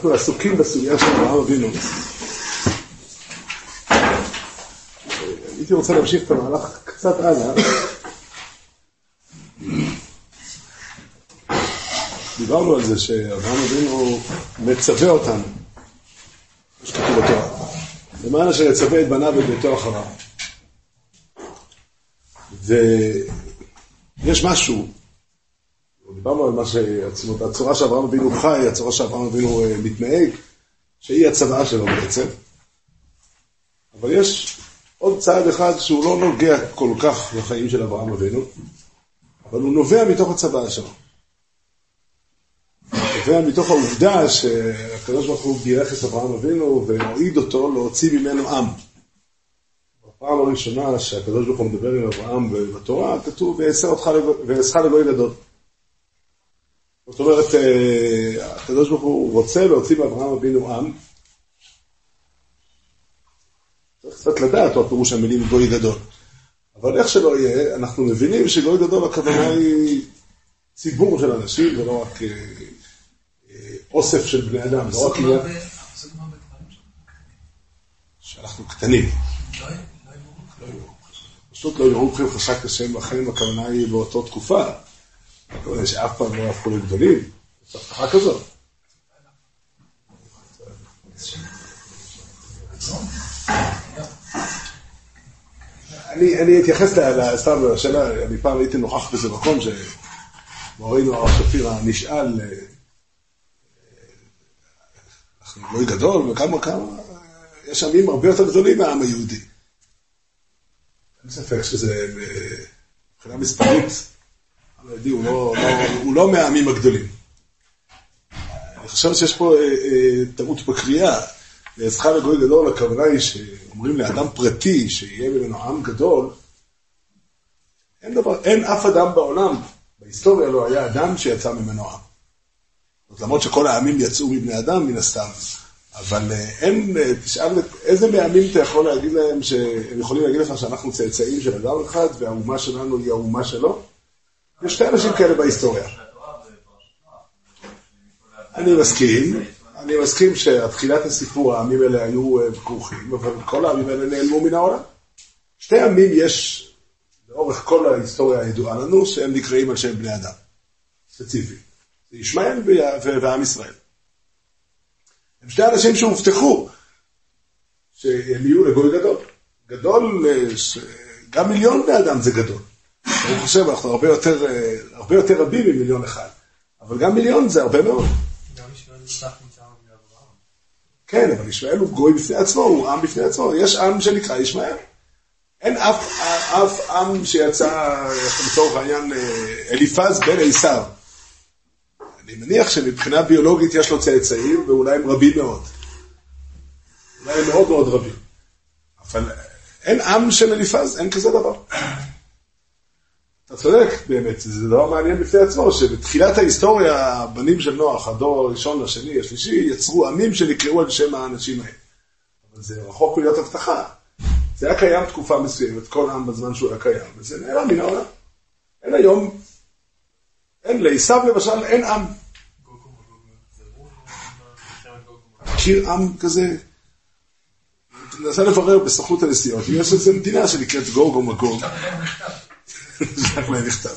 אנחנו עסוקים בסוגיה של אברהם אבינו. הייתי רוצה להמשיך את המהלך קצת הלאה. דיברנו על זה שאברהם אבינו מצווה אותנו, שכתוב בתורה. למען אשר יצווה את בניו ואת ביתו אחריו. ויש משהו, דיברנו על מה ש... הצורה שאברהם אבינו חי, הצורה שאברהם אבינו אה, מתנהג, שהיא הצוואה שלו בעצם. אבל יש עוד צעד אחד שהוא לא נוגע כל כך בחיים של אברהם אבינו, אבל הוא נובע מתוך הצוואה שלו. נובע מתוך העובדה שהקדוש ברוך הוא בירך את אברהם אבינו והועיד אותו להוציא ממנו עם. בפעם הראשונה שהקדוש ברוך הוא מדבר עם אברהם בתורה, כתוב ואעשך לגוי גדול. זאת אומרת, אה, הקדוש ברוך הוא רוצה להוציא מאברהם אבינו עם. צריך קצת לדעת מה פירוש המילים גוי גדול. אבל איך שלא יהיה, אנחנו מבינים שגוי גדול הכוונה היא ציבור של אנשים ולא רק אה, אוסף של בני אדם, לא רק עניין... שאנחנו קטנים. פשוט לא יראו כם חשק השם בחיים, הכוונה היא באותו תקופה. הכוונה שאף פעם לא הפכו לגדולים. יש הבטחה כזאת. אני אתייחס סתם לשאלה, אני פעם הייתי נוכח באיזה מקום שמורנו הרב שפירא נשאל אנחנו גוי גדול, וכמה כמה, יש עמים הרבה יותר גדולים מהעם היהודי. אין ספק שזה מבחינה מספרית, היהודי הוא לא, לא, לא מהעמים הגדולים. אני חושב שיש פה אה, אה, טעות בקריאה. לעזך לגוי גדול, הכוונה היא שאומרים לאדם פרטי שיהיה ממנו עם גדול, אין, דבר, אין אף אדם בעולם, בהיסטוריה לא היה אדם שיצא ממנו עם. זאת למרות שכל העמים יצאו מבני אדם מן הסתם, אבל אה, אין, אה, תשאל איזה מהעמים אתה יכול להגיד להם שהם יכולים להגיד לך שאנחנו צאצאים של אדם אחד והאומה שלנו היא האומה שלו? יש שתי אנשים כאלה בהיסטוריה. אני מסכים, אני מסכים שתחילת הסיפור העמים האלה היו אה, כרוכים, אבל כל העמים האלה נעלמו מן העולם. שתי עמים יש לאורך כל ההיסטוריה הידועה לנו שהם נקראים על שם בני אדם, ספציפיים. זה ישמעאל ועם ישראל. הם שני אנשים שהובטחו שהם יהיו לגוי גדול. גדול, גם מיליון בני אדם זה גדול. אני חושב, אנחנו הרבה יותר, הרבה יותר רבים ממיליון אחד, אבל גם מיליון זה הרבה מאוד. גם ישמעאל נשלח מצער מאברהם. כן, אבל ישמעאל הוא גוי בפני עצמו, הוא עם בפני עצמו. יש עם שנקרא ישמעאל. אין אף, אף עם שיצא, לצורך העניין, אליפז בן עשיו. אני מניח שמבחינה ביולוגית יש לו צאצאים, ואולי הם רבים מאוד. אולי הם מאוד מאוד רבים. אבל אין עם של אליפז, אין כזה דבר. אתה צודק, באמת, זה דבר מעניין בפני עצמו, שבתחילת ההיסטוריה, הבנים של נוח, הדור הראשון, השני, השלישי, יצרו עמים שנקראו על שם האנשים האלה. אבל זה רחוק מלהיות הבטחה. זה היה קיים תקופה מסוימת, כל עם בזמן שהוא היה קיים, וזה נעלם מן העולם. אין היום, אין לעשו למשל, אין עם. מכיר עם כזה? ננסה לברר בסוכנות הנסיעות, אם יש איזו מדינה שנקראת גוג או מגוג. נשלח להם מכתב.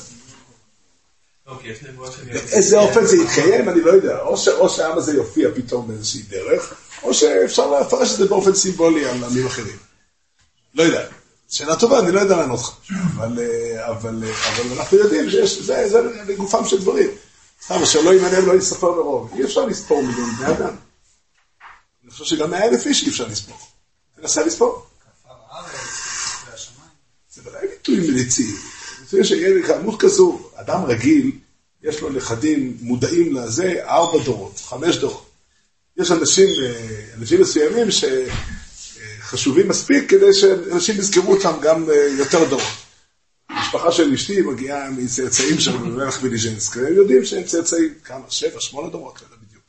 באיזה אופן זה יתקיים, אני לא יודע. או שהעם הזה יופיע פתאום באיזושהי דרך, או שאפשר לפרש את זה באופן סימבולי על עמים אחרים. לא יודע. שאלה טובה, אני לא יודע לענות לך. אבל, אבל, אבל אנחנו יודעים שזה לגופם של דברים. סתם, אשר לא ימנם לא יספר מרוב. אי אפשר לספור מיליון בני אדם. אני חושב שגם מאה אלף איש אי אפשר לספור. תנסה לספור. זה ודאי ביטוי מליצי. ביטוי שיהיה כמות כזו, אדם רגיל, יש לו נכדים מודעים לזה, ארבע דורות, חמש דורות. יש אנשים, אנשים מסוימים שחשובים מספיק כדי שאנשים יזכרו אותם גם יותר דורות. המשפחה של אשתי מגיעה מצאצאים של מלך מיליז'נסק, הם יודעים שהם צאצאים, כמה, שבע, שמונה דורות, לא יודע בדיוק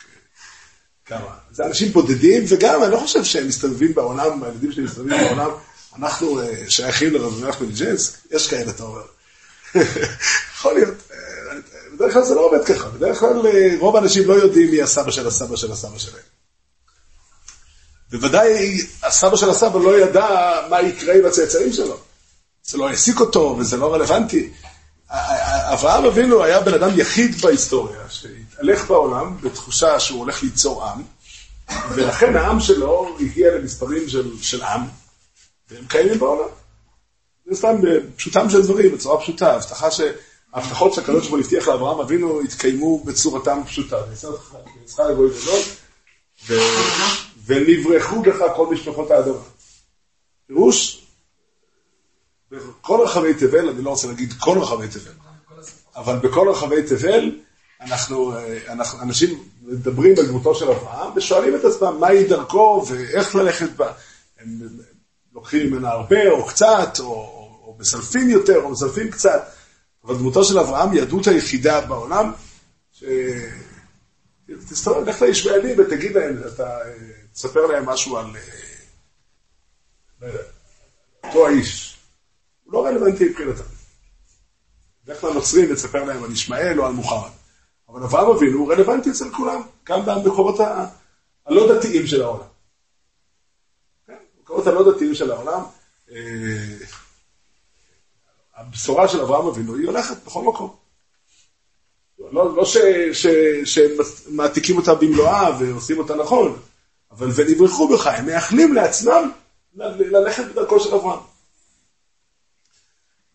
כמה. זה אנשים בודדים, וגם אני לא חושב שהם מסתובבים בעולם, הילדים שלי מסתובבים בעולם, אנחנו שייכים לרב מלך מיליז'נסק, יש כאלה, אתה אומר. יכול להיות, בדרך כלל זה לא עובד ככה, בדרך כלל אה, רוב האנשים לא יודעים מי הסבא של הסבא של הסבא שלהם. בוודאי הסבא של הסבא לא ידע מה יקרה עם הצאצאים שלו. זה לא העסיק אותו וזה לא רלוונטי. אברהם אבינו היה בן אדם יחיד בהיסטוריה, שהתהלך בעולם בתחושה שהוא הולך ליצור עם, ולכן העם שלו הגיע למספרים של, של עם, והם קיימים בעולם. זה סתם פשוטם של דברים, בצורה פשוטה, הבטחה ש... ההבטחות שהקדוש ברוך הוא הבטיח לאברהם אבינו התקיימו בצורתם פשוטה. ונשאך לגוי גדול, ונברחו בך כל משפחות האדמה. פירוש, בכל רחבי תבל, אני לא רוצה להגיד כל רחבי תבל, אבל בכל רחבי תבל, אנחנו, אנחנו, אנשים מדברים על דמותו של אברהם ושואלים את עצמם מהי דרכו ואיך ללכת בה. הם לוקחים ממנה הרבה או קצת, או, או, או מסלפים יותר או מסלפים קצת. אבל דמותו של אברהם היא הדמות היחידה בעולם, ש... תסתובב, לך לישמעאלים ותגיד להם, אתה, תספר להם משהו על אה, אותו האיש. הוא לא רלוונטי מבחינתם. לך לנוצרים ותספר להם על ישמעאל או על מוחמד. אבל אברהם אבינו הוא רלוונטי אצל כולם, גם במקורות הלא דתיים של העולם. במקורות הלא דתיים של העולם. אה, הבשורה של אברהם אבינו היא הולכת בכל מקום. לא, לא שמעתיקים אותה במלואה ועושים אותה נכון, אבל ונברחו בך, הם מייחלים לעצמם ללכת בדרכו של אברהם.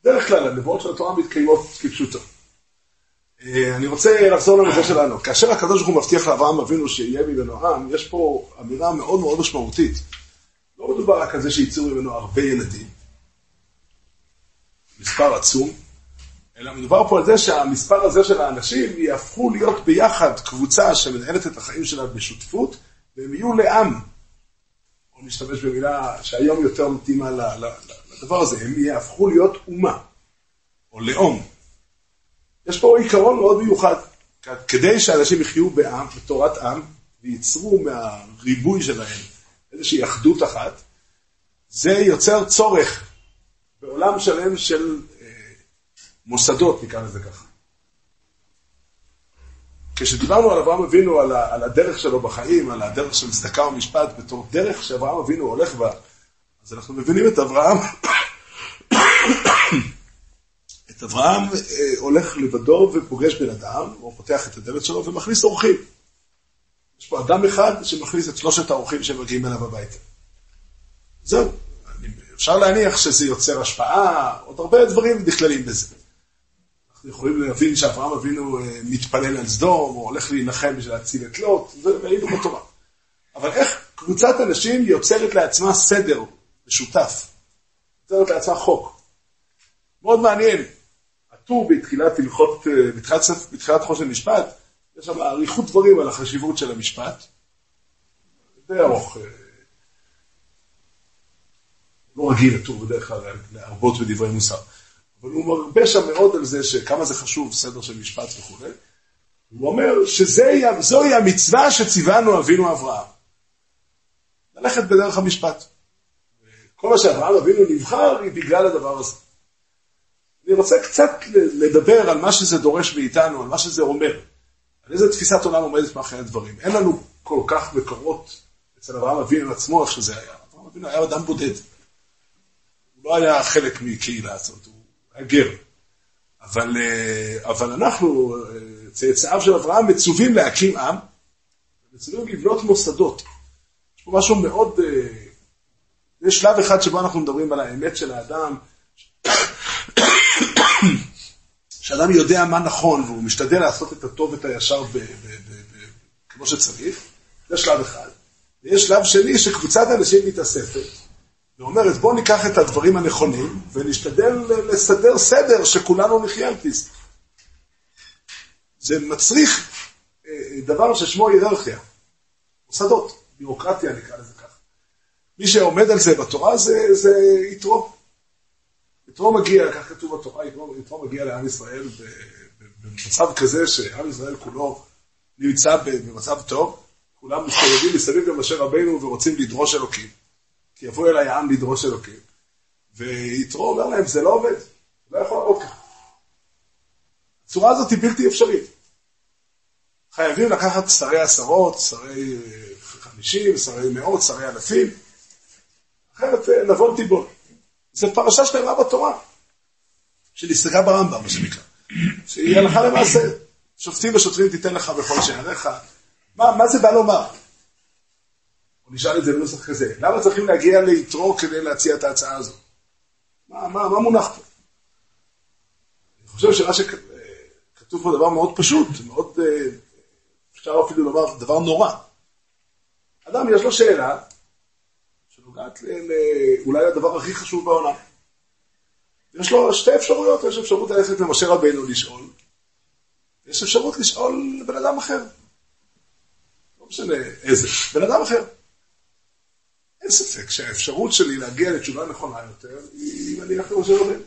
בדרך כלל הנבואות של התורה מתקיימות כפשוטו. אה, אני רוצה לחזור לנושא שלנו. כאשר הקדוש ברוך הוא מבטיח לאברהם אבינו שיהיה ממנו עם, יש פה אמירה מאוד מאוד משמעותית. לא מדובר רק על זה שייצאו ממנו הרבה ילדים, מספר עצום, אלא מדובר פה על זה שהמספר הזה של האנשים יהפכו להיות ביחד קבוצה שמנהלת את החיים שלה בשותפות, והם יהיו לעם. בואו נשתמש במילה שהיום יותר מתאימה לדבר הזה, הם יהפכו להיות אומה, או לאום. יש פה עיקרון מאוד מיוחד. כדי שאנשים יחיו בעם, בתורת עם, וייצרו מהריבוי שלהם איזושהי אחדות אחת, זה יוצר צורך בעולם שלם של אה, מוסדות, נקרא לזה ככה. כשדיברנו על אברהם אבינו, על, על הדרך שלו בחיים, על הדרך של צדקה ומשפט, בתור דרך שאברהם אבינו הולך בה, אז אנחנו מבינים את אברהם, את אברהם אה, הולך לבדו ופוגש בן אדם, הוא פותח את הדלת שלו ומכניס אורחים. יש פה אדם אחד שמכניס את שלושת האורחים שמגיעים אליו הביתה. זהו. אפשר להניח שזה יוצר השפעה, עוד הרבה דברים נכללים בזה. אנחנו יכולים להבין שאברהם אבינו אה, מתפלל על סדום, או הולך להילחם בשביל להציל את לוט, זה ראינו בתורה. אבל איך קבוצת אנשים יוצרת לעצמה סדר משותף, יוצרת לעצמה חוק. מאוד מעניין, הטור בתחילת הלכות, אה, בתחילת, בתחילת חושן משפט, יש שם אריכות דברים על החשיבות של המשפט. די ארוך. אה, לא רגיל לטור בדרך כלל להרבות בדברי מוסר. אבל הוא מרבה שם מאוד על זה שכמה זה חשוב, סדר של משפט וכו'. הוא אומר שזוהי המצווה שציוונו אבינו אברהם. ללכת בדרך המשפט. כל מה שאברהם אבינו נבחר היא בגלל הדבר הזה. אני רוצה קצת לדבר על מה שזה דורש מאיתנו, על מה שזה אומר. על איזה תפיסת עולם עומדת מאחורי הדברים. אין לנו כל כך מקורות אצל אברהם אבינו עצמו איך שזה היה. אברהם אבינו היה אדם בודד. הוא לא היה חלק מקהילה הזאת, הוא היה גר. אבל, אה, אבל אנחנו, אה, צאצאיו של אברהם, מצווים להקים עם, מצווים לבנות מוסדות. יש פה משהו מאוד... אה, יש שלב אחד שבו אנחנו מדברים על האמת של האדם, שאדם יודע מה נכון והוא משתדל לעשות את הטוב ואת הישר ב, ב, ב, כמו שצריך, זה שלב אחד. ויש שלב שני שקבוצת אנשים מתאספת ואומרת, בואו ניקח את הדברים הנכונים ונשתדל לסדר סדר שכולנו נחיה על פיס. זה מצריך אה, דבר ששמו היררכיה, מוסדות, ביורוקרטיה נקרא לזה ככה. מי שעומד על זה בתורה זה, זה יתרו. יתרו מגיע, כך כתוב בתורה, יתרו, מגיע לעם ישראל במצב כזה שעם ישראל כולו נמצא במצב טוב, כולם מסתובבים מסביב למשה רבינו ורוצים לדרוש אלוקים. כי יבוא אליי העם לדרוש אלוקים. ויתרו אומר להם, זה לא עובד, לא יכול לעבוד ככה. הצורה הזאת היא בלתי אפשרית. חייבים לקחת שרי עשרות, שרי חמישים, שרי מאות, שרי אלפים, אחרת אה, נבון תיבול. זו פרשה שלמה בתורה, שנסתגה ברמב"ם, מה שנקרא, שהיא הלכה למעשה. שופטים ושוטרים תיתן לך בכל שעריך. מה, מה זה בא לומר? או נשאל את זה בנוסח כזה, למה צריכים להגיע ליתרו כדי להציע את ההצעה הזו? מה, מה, מה מונח פה? אני חושב שמה שכתוב פה דבר מאוד פשוט, מאוד, אה, אפשר אפילו לומר דבר נורא. אדם יש לו שאלה שנוגעת אולי לדבר הכי חשוב בעולם. יש לו שתי אפשרויות, יש אפשרות ללכת למשה רבינו לשאול, יש אפשרות לשאול בן אדם אחר. לא משנה איזה, בן אדם אחר. אין ספק שהאפשרות שלי להגיע לתשובה נכונה יותר, היא אם אני אלך למשה רבינו.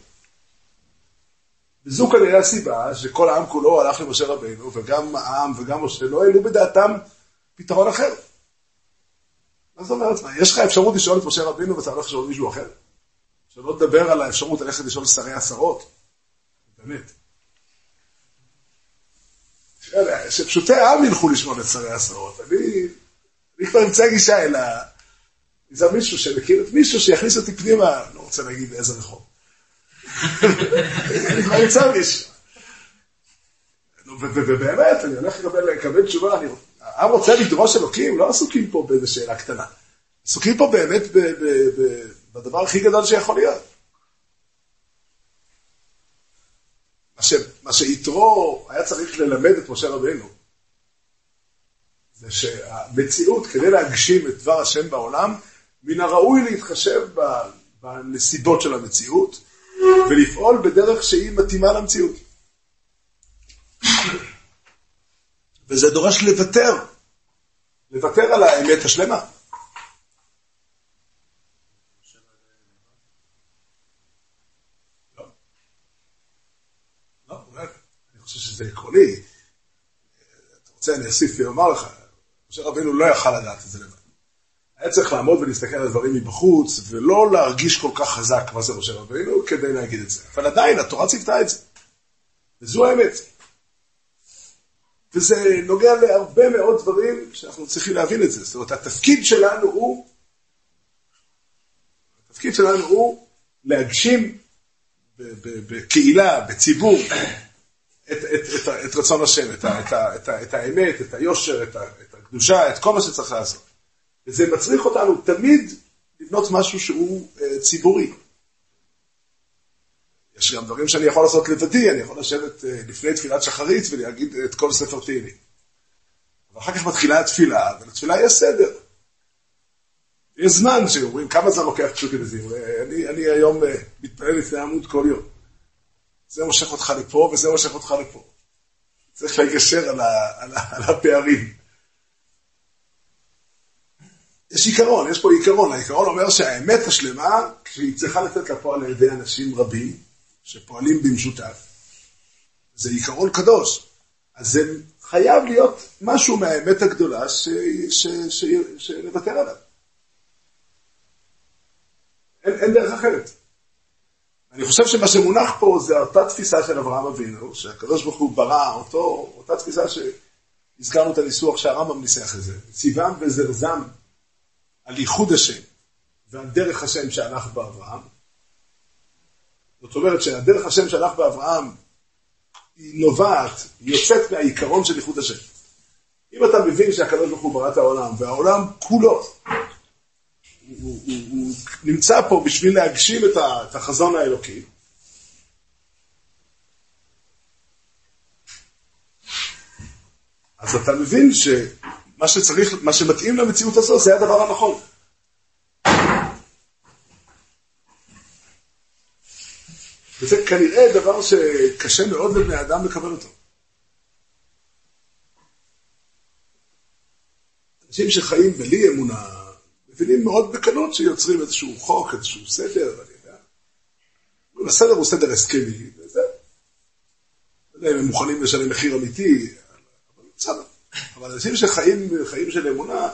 וזו כנראה הסיבה שכל העם כולו הלך למשה רבינו, וגם העם וגם משה לא העלו בדעתם פתרון אחר. מה זאת אומרת? יש לך אפשרות לשאול את משה רבינו ואתה הולך לשאול מישהו אחר? שלא לדבר על האפשרות ללכת לשאול שרי עשרות. באמת. שפשוטי העם ילכו לשמוע את שרי עשרות. אני, אני כבר אמצא גישה אל ה... זה מישהו שמכיר את מישהו שיכניס אותי פנימה, לא רוצה להגיד באיזה רחוב. אני כבר אמצא מישהו. ובאמת, אני הולך לקבל תשובה, העם רוצה לדרוש אלוקים, לא עסוקים פה באיזו שאלה קטנה. עסוקים פה באמת בדבר הכי גדול שיכול להיות. מה שיתרו היה צריך ללמד את משה רבינו, זה שהמציאות, כדי להגשים את דבר השם בעולם, מן הראוי להתחשב בנסיבות של המציאות, ולפעול בדרך שהיא מתאימה למציאות. וזה דורש לוותר, לוותר על האמת השלמה. חושב שזה עקרוני. אתה רוצה, אני אוסיף ואומר לך, משה רבינו לא יכל לדעת את זה לבד. היה צריך לעמוד ולהסתכל על הדברים מבחוץ, ולא להרגיש כל כך חזק מה זה משה רבינו, כדי להגיד את זה. אבל עדיין, התורה ציוותה את זה. וזו האמת. וזה נוגע להרבה מאוד דברים שאנחנו צריכים להבין את זה. זאת אומרת, התפקיד שלנו הוא, התפקיד שלנו הוא להגשים בקהילה, בציבור, את, את, את, את רצון השם, את, את, את, את האמת, את היושר, את, את הקדושה, את כל מה שצריך לעשות. וזה מצריך אותנו תמיד לבנות משהו שהוא uh, ציבורי. יש גם דברים שאני יכול לעשות לבדי, אני יכול לשבת uh, לפני תפילת שחרית ולהגיד את כל ספר תהילים. אבל אחר כך מתחילה התפילה, ולתפילה יש סדר. יש זמן שאומרים כמה זמן לוקח פשוט לזים. אני, אני היום מתפלל לפני עמוד כל יום. זה מושך אותך לפה וזה מושך אותך לפה. צריך לגשר על, ה, על, ה, על הפערים. יש עיקרון, יש פה עיקרון. העיקרון אומר שהאמת השלמה, כשהיא צריכה לתת לפועל על ידי אנשים רבים, שפועלים במשותף, זה עיקרון קדוש. אז זה חייב להיות משהו מהאמת הגדולה שנוותר עליו. אין, אין דרך אחרת. אני חושב שמה שמונח פה זה אותה תפיסה של אברהם אבינו, שהקדוש ברוך הוא ברא אותו, אותה תפיסה שהזכרנו את הניסוח שהרמב"ם ניסח את זה, ציוון וזרזם על ייחוד השם ועל דרך השם שהלך באברהם. זאת אומרת שהדרך השם שהלך באברהם היא נובעת, היא יוצאת מהעיקרון של ייחוד השם. אם אתה מבין שהקדוש ברוך הוא ברא את העולם, והעולם כולו הוא, הוא, הוא נמצא פה בשביל להגשים את החזון האלוקי. אז אתה מבין שמה שצריך, מה שמתאים למציאות הזו זה הדבר הנכון. וזה כנראה דבר שקשה מאוד לבני אדם לקבל אותו. אנשים שחיים בלי אמונה, מבינים מאוד בקלות שיוצרים איזשהו חוק, איזשהו סדר, אני יודע. הסדר הוא סדר הסכמי, וזה. לא יודע אם הם מוכנים לשלם מחיר אמיתי, אבל בסדר. אבל אנשים שחיים חיים של אמונה,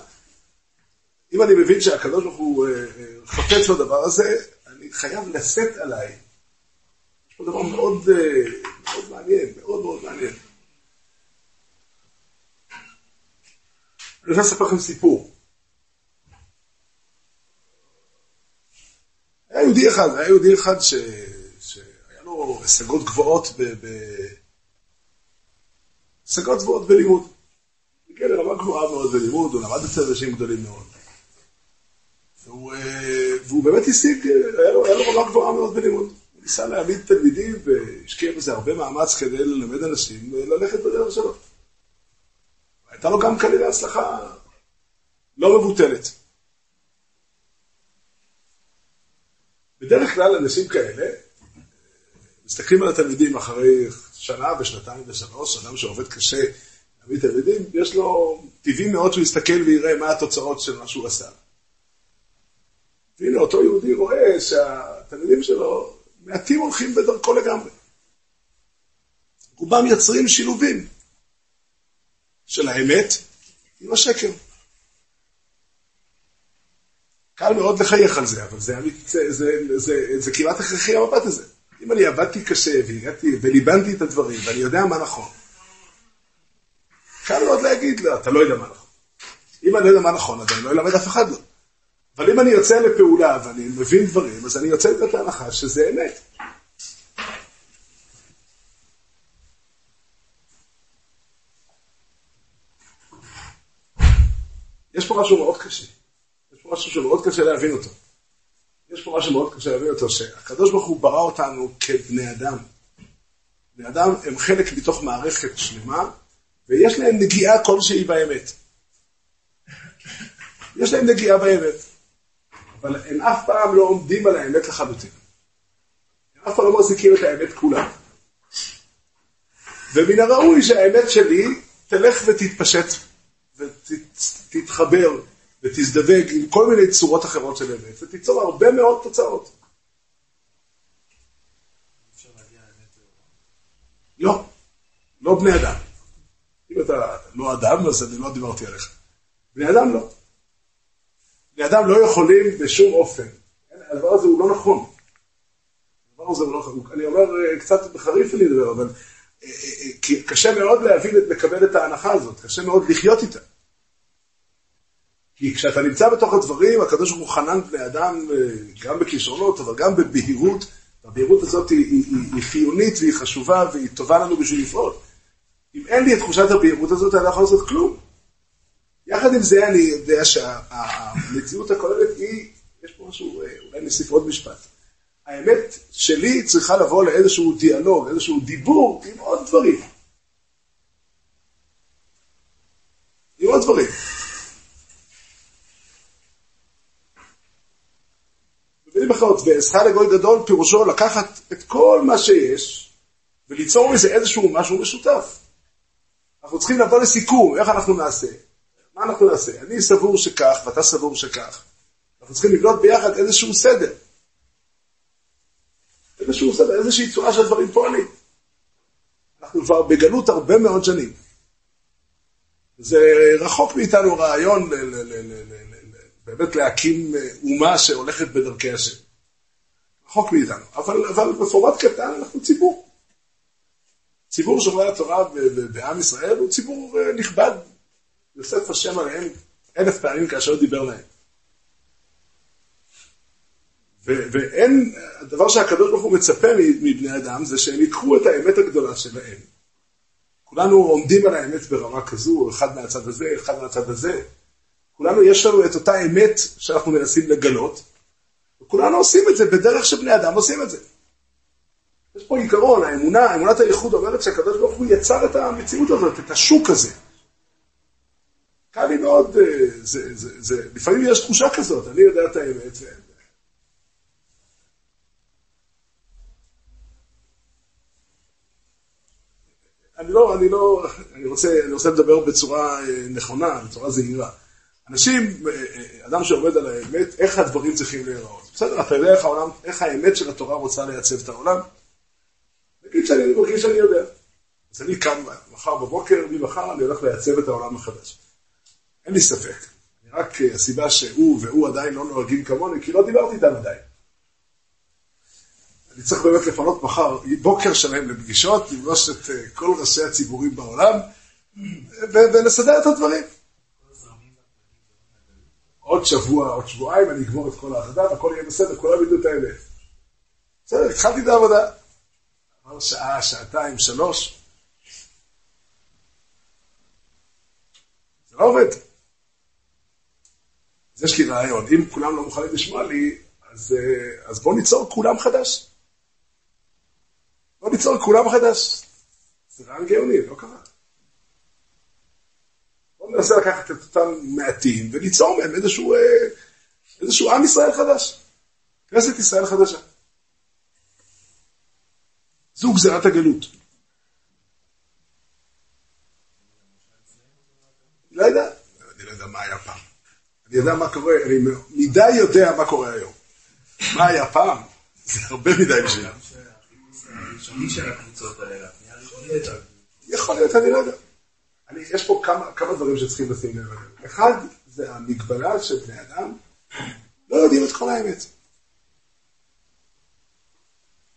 אם אני מבין שהקדוש ברוך הוא אה, אה, חוטף לדבר הזה, אני חייב לשאת עליי. פה דבר מאוד, אה, מאוד מעניין, מאוד מאוד מעניין. אני רוצה לספר לכם סיפור. היה יהודי אחד, היה יהודי אחד ש... שהיה לו השגות גבוהות ב... ב... השגות גבוהות בלימוד. הגיע לרמה גבוהה מאוד בלימוד, הוא למד אצל אנשים גדולים מאוד. והוא, אה, והוא באמת השיג, היה לו, היה לו רמה גבוהה מאוד בלימוד. ניסה להעמיד תלמידים והשקיע בזה הרבה מאמץ כדי ללמד אנשים ללכת בדרך שלו. הייתה לו גם כנראה הצלחה לא מבוטלת. בדרך כלל אנשים כאלה מסתכלים על התלמידים אחרי שנה ושנתיים ושלוש, אדם שעובד קשה להביא תלמידים, יש לו טבעי מאוד שהוא יסתכל ויראה מה התוצאות של מה שהוא עשה. והנה אותו יהודי רואה שהתלמידים שלו מעטים הולכים בדרכו לגמרי. רובם יוצרים שילובים של האמת עם השקר. קל מאוד לחייך על זה, אבל זה, זה, זה, זה, זה כמעט הכרחי המבט הזה. אם אני עבדתי קשה והגעתי וליבנתי את הדברים ואני יודע מה נכון, קל מאוד להגיד, לא, אתה לא יודע מה נכון. אם אני לא יודע מה נכון, אז אני לא אלמד אף אחד לא. אבל אם אני יוצא לפעולה ואני מבין דברים, אז אני יוצא את ההנחה שזה אמת. יש פה משהו מאוד קשה. יש פה משהו שמאוד קשה להבין אותו. יש פה משהו מאוד קשה להבין אותו, שהקדוש ברוך הוא ברא אותנו כבני אדם. בני אדם הם חלק מתוך מערכת שלמה, ויש להם נגיעה כלשהי באמת. יש להם נגיעה באמת. אבל הם אף פעם לא עומדים על האמת לחלוטין. הם אף פעם לא מחזיקים את האמת כולה. ומן הראוי שהאמת שלי תלך ותתפשט ותתחבר ותזדווג עם כל מיני צורות אחרות של אמת, ותיצור הרבה מאוד תוצאות. לא, לא בני אדם. אם אתה לא אדם, אז אני לא דיברתי עליך. בני אדם לא. בני אדם לא יכולים בשום אופן. הדבר הזה הוא לא נכון. הדבר הזה הוא לא נכון. אני אומר, אה, קצת בחריף אני אדבר, אבל אה, אה, קשה מאוד להבין, לקבל את ההנחה הזאת, קשה מאוד לחיות איתה. כי כשאתה נמצא בתוך הדברים, הקדוש ברוך הוא חנן בני אדם גם בכישרונות, אבל גם בבהירות. הבהירות הזאת היא, היא, היא, היא חיונית והיא חשובה והיא טובה לנו בשביל לפעול. אם אין לי את תחושת הבהירות הזאת, אני לא יכול לעשות כלום. יחד עם זה אני יודע שהמציאות הכוללת היא, יש פה משהו, אולי נוסיף עוד משפט. האמת שלי צריכה לבוא לאיזשהו דיאלוג, איזשהו דיבור עם עוד דברים. עם עוד דברים. במילים אחרות, ועזך לגוי גדול פירושו לקחת את כל מה שיש וליצור מזה איזשהו משהו משותף. אנחנו צריכים לבוא לסיכום, איך אנחנו נעשה. מה אנחנו נעשה? אני סבור שכך ואתה סבור שכך. אנחנו צריכים לבנות ביחד איזשהו סדר. איזשהו סדר, איזושהי צורה שהדברים פועלים. אנחנו כבר בגלות הרבה מאוד שנים. זה רחוק מאיתנו רעיון באמת להקים אומה שהולכת בדרכי השם. רחוק מאיתנו. אבל, אבל בפורמט קטן אנחנו ציבור. ציבור שומרי התורה בעם ישראל הוא ציבור אה, נכבד. יוסף השם עליהם אלף פעמים כאשר דיבר להם. ואין, הדבר שהקדוש ברוך הוא מצפה מבני אדם זה שהם ייקחו את האמת הגדולה שלהם. כולנו עומדים על האמת ברמה כזו, אחד מהצד הזה, אחד מהצד הזה. כולנו יש לנו את אותה אמת שאנחנו מנסים לגלות, וכולנו עושים את זה בדרך שבני אדם עושים את זה. יש פה עיקרון, האמונה, אמונת הייחוד אומרת שהקדוש ברוך הוא יצר את המציאות הזאת, את השוק הזה. קל לי מאוד, אה, זה, זה, זה, לפעמים יש תחושה כזאת, אני יודע את האמת. אני לא, אני לא, אני רוצה, אני רוצה לדבר בצורה אה, נכונה, בצורה זהירה. אנשים, אה, אדם שעומד על האמת, איך הדברים צריכים להיראות. בסדר, אתה יודע איך העולם, איך האמת של התורה רוצה לייצב את העולם? נגיד שאני מרגיש שאני יודע. אז אני קם מחר בבוקר, ממחר אני הולך לייצב את העולם מחדש. אין לי ספק. רק אה, הסיבה שהוא והוא עדיין לא נוהגים כמוני, כי לא דיברתי איתם עדיין. אני צריך באמת לפנות מחר בוקר שלם לפגישות, לפגוש את אה, כל ראשי הציבורים בעולם, ולסדר את הדברים. עוד שבוע, עוד שבועיים, אני אגמור את כל העבודה, והכל יהיה בסדר, כולם ידעו את האמת. בסדר, התחלתי את העבודה. עבר שעה, שעתיים, שלוש. זה לא עובד. אז יש לי רעיון, אם כולם לא מוכנים לשמוע לי, אז, אה, אז בואו ניצור כולם חדש. בואו ניצור כולם חדש. זה רעיון גאוני, לא קרה. בואו ננסה לקחת את אותם מעטים וליצור מהם איזשהו, אה, איזשהו עם ישראל חדש. כנסת ישראל חדשה. זו גזירת הגלות. לא יודע, אני לא יודע מה היה פעם. אני יודע מה קורה, אני מדי יודע מה קורה היום. מה היה פעם? זה הרבה מדי בשבילה. יכול להיות, אני לא יודע. יש פה כמה דברים שצריכים לשים לב אליהם. אחד, זה המגבלה של בני אדם לא יודעים את כל האמת.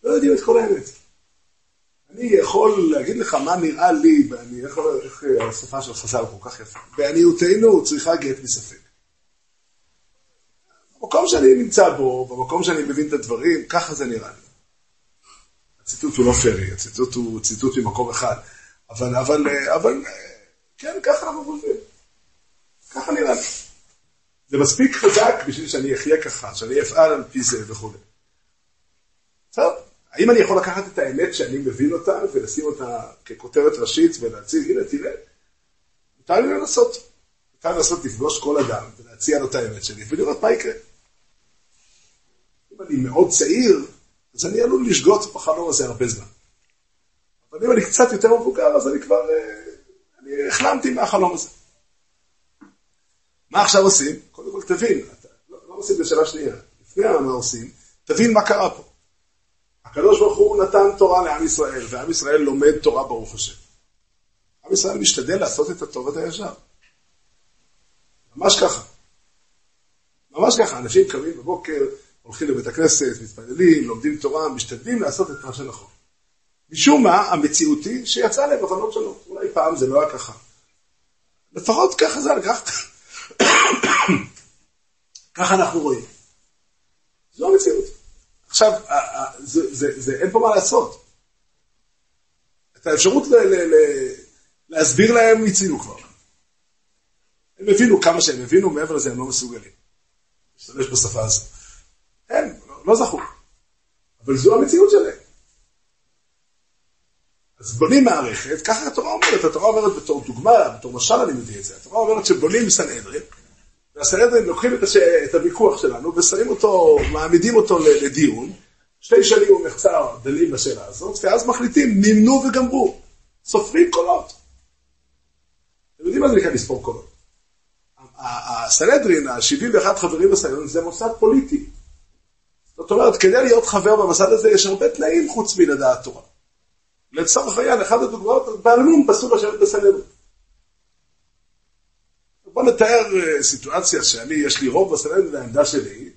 לא יודעים את כל האמת. אני יכול להגיד לך מה נראה לי, ואני יכול, איך השפה של חז"ל כל כך יפה. בעניותנו צריכה גט מספק. במקום שאני נמצא בו, במקום שאני מבין את הדברים, ככה זה נראה לי. הציטוט הוא לא פרי, הציטוט הוא ציטוט ממקום אחד. אבל, אבל, אבל, כן, ככה אנחנו חושבים. ככה נראה לי. זה מספיק חזק בשביל שאני אחיה ככה, שאני אפעל על פי זה וכו'. טוב, האם אני יכול לקחת את האמת שאני מבין אותה ולשים אותה ככותרת ראשית ולהציג, הנה תראה, מותר לי לנסות. מותר לנסות לפגוש כל אדם ולהציע לו את האמת שלי ולראות מה יקרה. אני מאוד צעיר, אז אני עלול לשגות בחלום הזה הרבה זמן. אבל אם אני קצת יותר מבוגר, אז אני כבר, אה, אני החלמתי מהחלום הזה. מה עכשיו עושים? קודם כל תבין, אתה, לא, לא עושים בשאלה שנייה, לפני מה עושים, תבין מה קרה פה. הקדוש ברוך הוא נתן תורה לעם ישראל, ועם ישראל לומד תורה ברוך השם. עם ישראל משתדל לעשות את הטוב ואת הישר. ממש ככה. ממש ככה, אנשים קמים בבוקר, הולכים לבית הכנסת, מתפללים, לומדים תורה, משתדלים לעשות את מה שנכון. משום מה, המציאות היא שיצא להם הבנות שונות. אולי פעם זה לא היה ככה. לפחות ככה זה היה, ככה. אנחנו רואים. זו המציאות. עכשיו, זה, זה, זה, אין פה מה לעשות. את האפשרות ל, ל, ל, להסביר להם מיצינו כבר. הם הבינו כמה שהם הבינו, מעבר לזה הם לא מסוגלים. להשתמש בשפה הזאת. הם, לא זכו. אבל זו המציאות שלהם. אז בונים מערכת, ככה התורה אומרת, התורה אומרת בתור דוגמה, בתור משל אני מביא את זה, התורה אומרת שבונים סנהדרין, והסנהדרין לוקחים את, הש... את הוויכוח שלנו ושמים אותו, מעמידים אותו לדיון, שתי שנים ומחצר דנים בשאלה הזאת, ואז מחליטים, נמנו וגמרו, סופרים קולות. אתם יודעים מה זה נקרא לספור קולות? הסנהדרין, ה-71 חברים בסנהדרין, זה מוסד פוליטי. זאת אומרת, כדי להיות חבר במסד הזה יש הרבה תנאים חוץ מלדעת תורה. לצורך העניין, אחת הדוגמאות, בעלמין פסול לשבת בסנהדרין. בוא נתאר אה, סיטואציה שאני, יש לי רוב בסנהדרין לעמדה שלי,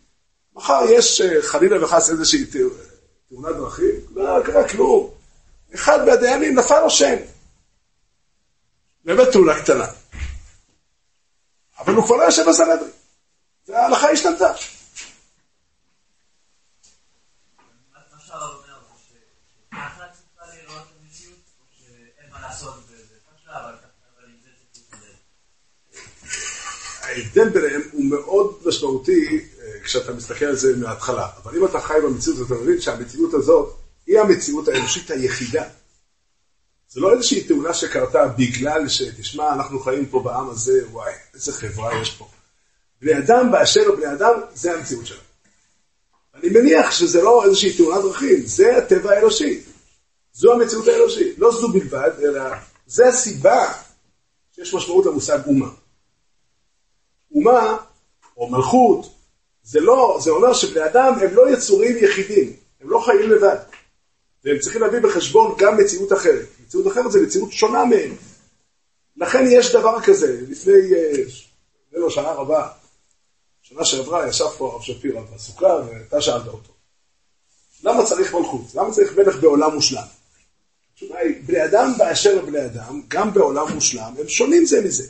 מחר יש אה, חלילה וחס איזושהי תאונת דרכים, לא קרה כלום. אחד מהדיינים נפל לו שם. באמת תאונה קטנה. אבל הוא כבר לא יושב בסנהדרין. וההלכה השתנתה. ההבדל ביניהם הוא מאוד משמעותי אה, כשאתה מסתכל על זה מההתחלה. אבל אם אתה חי במציאות, אתה מבין שהמציאות הזאת היא המציאות האנושית היחידה. זה לא איזושהי תאונה שקרתה בגלל שתשמע, אנחנו חיים פה בעם הזה, וואי, איזה חברה יש פה. בני אדם באשר הוא בני אדם, זה המציאות שלהם. אני מניח שזה לא איזושהי תאונת דרכים, זה הטבע האנושי. זו המציאות האנושית. לא זו בלבד, אלא זה הסיבה שיש משמעות למושג אומה. אומה או מלכות, זה לא, זה אומר שבני אדם הם לא יצורים יחידים, הם לא חיים לבד. והם צריכים להביא בחשבון גם מציאות אחרת. מציאות אחרת זה מציאות שונה מהם. לכן יש דבר כזה, לפני, אה, לא שנה רבה, שנה שעברה ישב פה הרב שפירא בסוכה ואתה שאלת אותו. למה צריך מלכות? למה צריך מלך בעולם מושלם? התשובה היא, בני אדם באשר לבני אדם, גם בעולם מושלם, הם שונים זה מזה.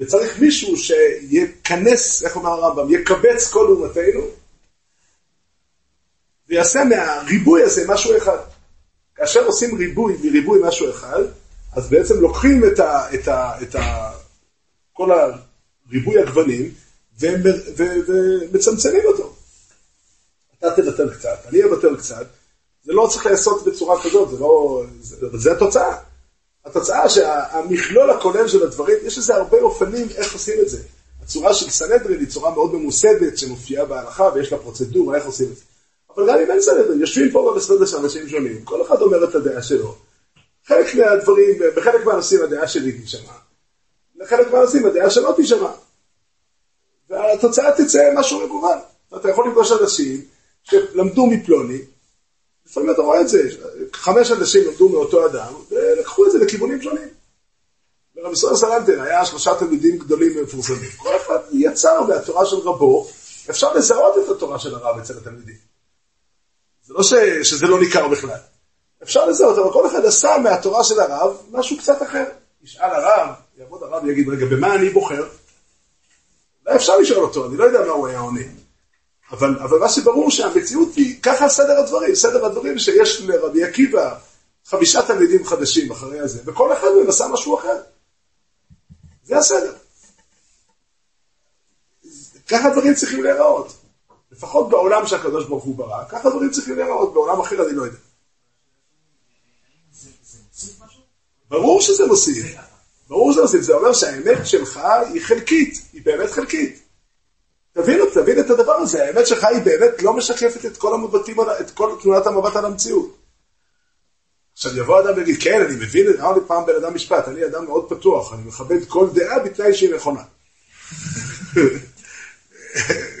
וצריך מישהו שיכנס, איך אומר הרמב"ם, יקבץ כל אומתנו, ויעשה מהריבוי הזה משהו אחד. כאשר עושים ריבוי מריבוי משהו אחד, אז בעצם לוקחים את, ה, את, ה, את ה, כל הריבוי הגוונים ומצמצמים אותו. אתה תבטל קצת, אני אבטל קצת, זה לא צריך להיעשות בצורה כזאת, זה לא... זה, זה התוצאה. התוצאה שהמכלול הכולל של הדברים, יש לזה הרבה אופנים איך עושים את זה. הצורה של סנהדרין היא צורה מאוד ממוסדת שמופיעה בהלכה ויש לה פרוצדורה איך עושים את זה. אבל גם אם אין סנהדרין, יושבים פה במסנדר של אנשים שונים, כל אחד אומר את הדעה שלו. חלק מהדברים, בחלק מהנושאים הדעה שלי תשמע, לחלק מהנושאים הדעה שלו תשמע. והתוצאה תצא משהו מגוון. אתה יכול לפגוש אנשים שלמדו מפלוני, לפעמים אתה רואה את זה, חמש אנשים למדו מאותו אדם, ולקחו את זה לכיוונים שונים. ורבי ישראל סלנטר היה שלושה תלמידים גדולים ומפורסמים. כל אחד יצר מהתורה של רבו, אפשר לזהות את התורה של הרב אצל התלמידים. זה לא ש, שזה לא ניכר בכלל. אפשר לזהות, אבל כל אחד עשה מהתורה של הרב משהו קצת אחר. ישאל הרב, יעבוד הרב ויגיד, רגע, במה אני בוחר? אולי אפשר לשאול אותו, אני לא יודע מה הוא היה עונה. אבל, אבל מה שברור שהמציאות היא, ככה סדר הדברים, סדר הדברים שיש לרבי עקיבא חמישה תלמידים חדשים אחרי הזה, וכל אחד מהם עשה משהו אחר. זה הסדר. ככה דברים צריכים להיראות. לפחות בעולם שהקדוש ברוך הוא ברא, ככה דברים צריכים להיראות, בעולם אחר אני לא יודע. ברור שזה מוסיף. ברור שזה מוסיף. זה אומר שהאמת שלך היא חלקית, היא באמת חלקית. תבין, תבין את הדבר הזה, האמת שלך היא באמת לא משקפת את כל המבטים, את כל תמונת המבט על המציאות. עכשיו יבוא אדם ויגיד, כן, אני מבין, אמר לי פעם בן אדם משפט, אני אדם מאוד פתוח, אני מכבד כל דעה בתנאי שהיא נכונה.